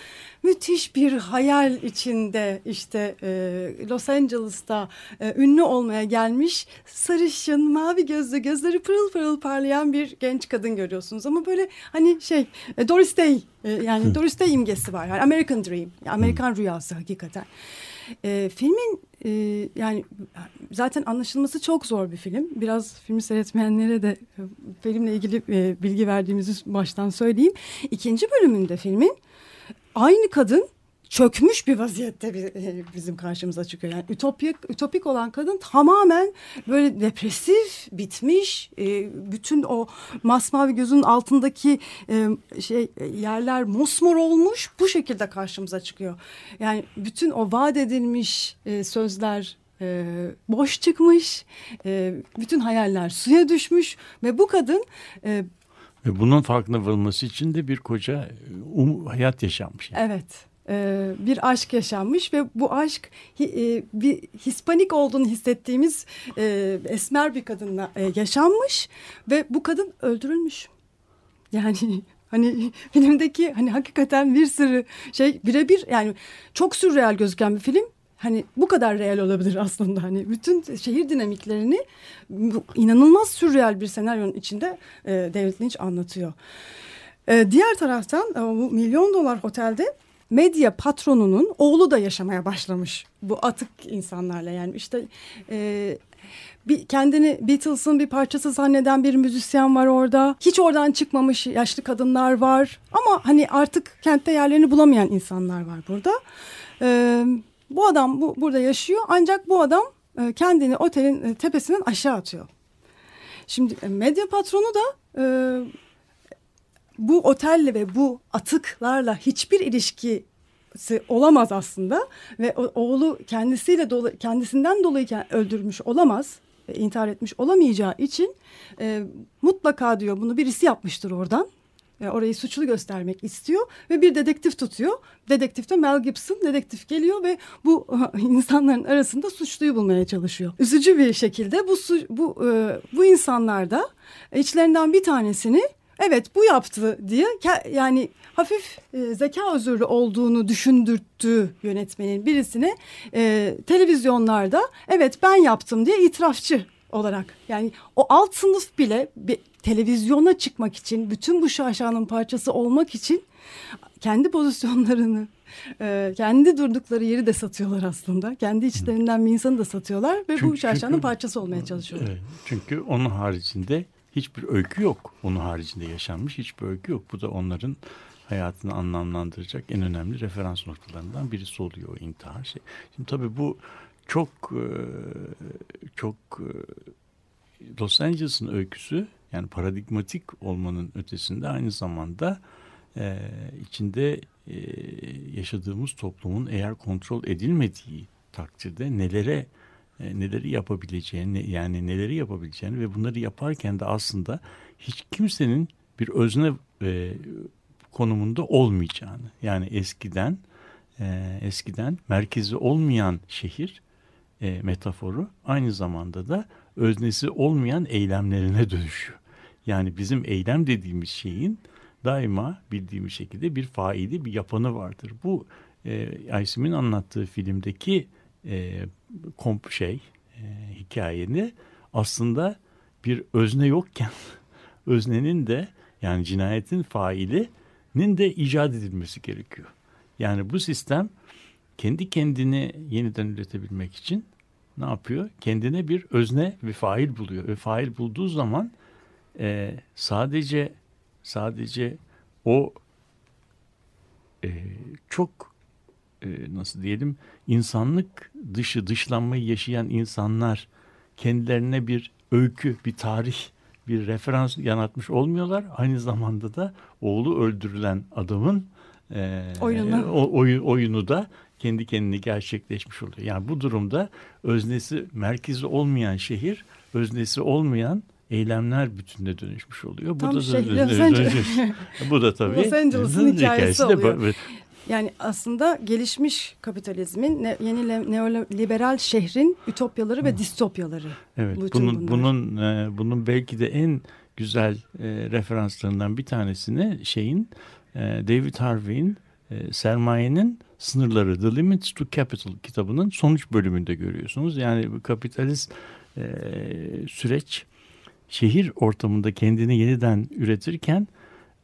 müthiş bir hayal içinde işte e, Los Angeles'ta e, ünlü olmaya gelmiş sarışın mavi gözlü gözleri pırıl pırıl parlayan bir genç kadın görüyorsunuz ama böyle hani şey e, Doris Day e, yani Doris Day imgesi var yani American Dream Amerikan rüyası hakikaten. E, filmin e, yani zaten anlaşılması çok zor bir film. Biraz filmi seyretmeyenlere de e, filmle ilgili e, bilgi verdiğimizi baştan söyleyeyim. İkinci bölümünde filmin aynı kadın çökmüş bir vaziyette e, bizim karşımıza çıkıyor. Yani ütopik, ütopik olan kadın tamamen böyle depresif, bitmiş. E, bütün o masmavi gözün altındaki e, şey yerler mosmor olmuş. Bu şekilde karşımıza çıkıyor. Yani bütün o vaat edilmiş sözler boş çıkmış. bütün hayaller suya düşmüş ve bu kadın ve bunun farkına varılması için de bir koca um, hayat yaşanmış. Yani. Evet e, bir aşk yaşanmış ve bu aşk e, bir Hispanik olduğunu hissettiğimiz e, esmer bir kadınla yaşanmış ve bu kadın öldürülmüş. Yani hani filmdeki hani hakikaten bir sürü şey birebir yani çok sürreal gözüken bir film hani bu kadar real olabilir aslında. Hani bütün şehir dinamiklerini bu inanılmaz sürreal bir senaryonun içinde David Lynch anlatıyor. Diğer taraftan bu milyon dolar otelde medya patronunun oğlu da yaşamaya başlamış bu atık insanlarla yani işte e, bir kendini Beatles'ın bir parçası zanneden bir müzisyen var orada. Hiç oradan çıkmamış yaşlı kadınlar var. Ama hani artık kentte yerlerini bulamayan insanlar var burada. Ee, bu adam bu, burada yaşıyor ancak bu adam e, kendini otelin e, tepesinden aşağı atıyor. Şimdi e, medya patronu da e, bu otelle ve bu atıklarla hiçbir ilişkisi olamaz aslında ve oğlu kendisiyle dolu, kendisinden dolayı öldürmüş olamaz intihar etmiş olamayacağı için e, mutlaka diyor bunu birisi yapmıştır oradan. E, orayı suçlu göstermek istiyor ve bir dedektif tutuyor. Dedektif de Mel Gibson. Dedektif geliyor ve bu insanların arasında suçluyu bulmaya çalışıyor. Üzücü bir şekilde bu bu e, bu insanlar da içlerinden bir tanesini evet bu yaptı diye yani hafif e, zeka özürlü olduğunu düşündürttü yönetmenin birisine e, televizyonlarda evet ben yaptım diye itirafçı olarak yani o alt sınıf bile bir televizyona çıkmak için bütün bu şaşanın parçası olmak için kendi pozisyonlarını e, kendi durdukları yeri de satıyorlar aslında. Kendi içlerinden bir insanı da satıyorlar ve çünkü, bu şaşanın parçası olmaya çalışıyorlar. Çünkü onun haricinde hiçbir öykü yok. Onun haricinde yaşanmış hiçbir öykü yok. Bu da onların hayatını anlamlandıracak en önemli referans noktalarından birisi oluyor o intihar şey. Şimdi tabii bu çok e, çok e, Los Angeles'ın öyküsü yani paradigmatik olmanın ötesinde aynı zamanda e, içinde yaşadığımız toplumun eğer kontrol edilmediği takdirde nelere neleri yapabileceğini yani neleri yapabileceğini ve bunları yaparken de aslında hiç kimsenin bir özne konumunda olmayacağını yani eskiden e, eskiden merkezi olmayan şehir e, metaforu aynı zamanda da öznesi olmayan eylemlerine dönüşüyor. Yani bizim eylem dediğimiz şeyin daima bildiğimiz şekilde bir faili bir yapanı vardır. Bu e, Aysim'in anlattığı filmdeki e, komp şey e, hikayeni aslında bir özne yokken öznenin de yani cinayetin faili nin de icat edilmesi gerekiyor. Yani bu sistem kendi kendini yeniden üretebilmek için ne yapıyor? Kendine bir özne ve fail buluyor. Ve fail bulduğu zaman e, sadece sadece o e, çok nasıl diyelim insanlık dışı dışlanmayı yaşayan insanlar kendilerine bir öykü, bir tarih bir referans yanatmış olmuyorlar. Aynı zamanda da oğlu öldürülen adamın e, oyunu. O, oyun, oyunu da kendi kendini gerçekleşmiş oluyor. Yani bu durumda öznesi merkezi olmayan şehir, öznesi olmayan eylemler bütününe dönüşmüş oluyor. Tam bu da şey, Los Angeles. bu da tabii Los Angeles'ın hikayesi oluyor. Yani aslında gelişmiş kapitalizmin ne, yeni neoliberal şehrin ütopyaları ve distopyaları. Evet. bunun bunlar. bunun e, bunun belki de en güzel e, referanslarından bir tanesini şeyin e, David Harvey'in e, sermayenin sınırları The Limits to Capital kitabının sonuç bölümünde görüyorsunuz. Yani kapitalist e, süreç şehir ortamında kendini yeniden üretirken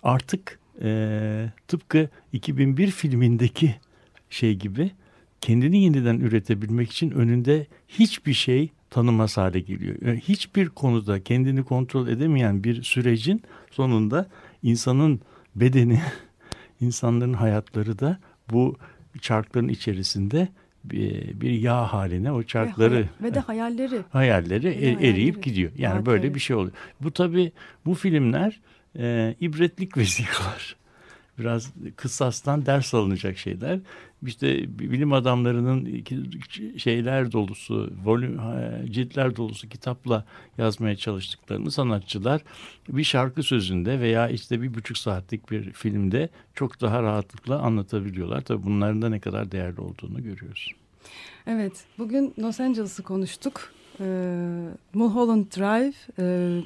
artık e, tıpkı 2001 filmindeki şey gibi kendini yeniden üretebilmek için önünde hiçbir şey tanımaz hale geliyor. Yani hiçbir konuda kendini kontrol edemeyen bir sürecin sonunda insanın bedeni, insanların hayatları da bu çarkların içerisinde bir, bir yağ haline o çarkları ve, ve de hayalleri hayalleri e, eriyip hayalleri. gidiyor. Yani evet, böyle bir şey oluyor. Bu tabii bu filmler e, ibretlik vesikalar. Biraz kısastan ders alınacak şeyler. İşte bilim adamlarının şeyler dolusu, volüm, ciltler dolusu kitapla yazmaya çalıştıklarını sanatçılar bir şarkı sözünde veya işte bir buçuk saatlik bir filmde çok daha rahatlıkla anlatabiliyorlar. Tabii bunların da ne kadar değerli olduğunu görüyoruz. Evet, bugün Los Angeles'ı konuştuk. Ee, Mulholland Drive, e,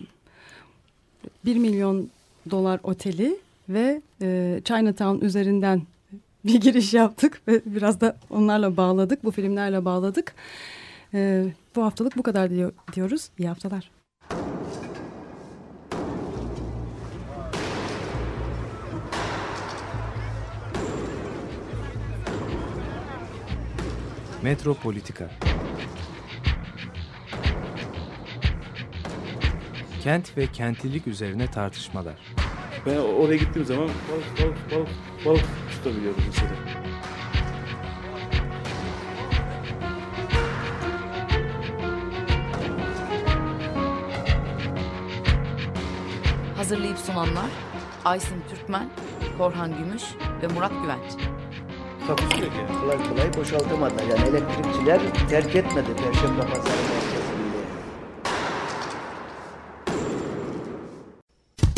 1 milyon dolar oteli ve e, Chinatown üzerinden bir giriş yaptık ve biraz da onlarla bağladık. Bu filmlerle bağladık. E, bu haftalık bu kadar diyor, diyoruz. İyi haftalar. Metropolitika Kent ve kentlilik üzerine tartışmalar. Ben oraya gittiğim zaman balık balık balık balık tutabiliyorum mesela. Hazırlayıp sunanlar Aysin Türkmen, Korhan Gümüş ve Murat Güvenç. Yani. Kolay kolay boşaltamadı. Yani elektrikçiler terk etmedi Perşembe Pazarı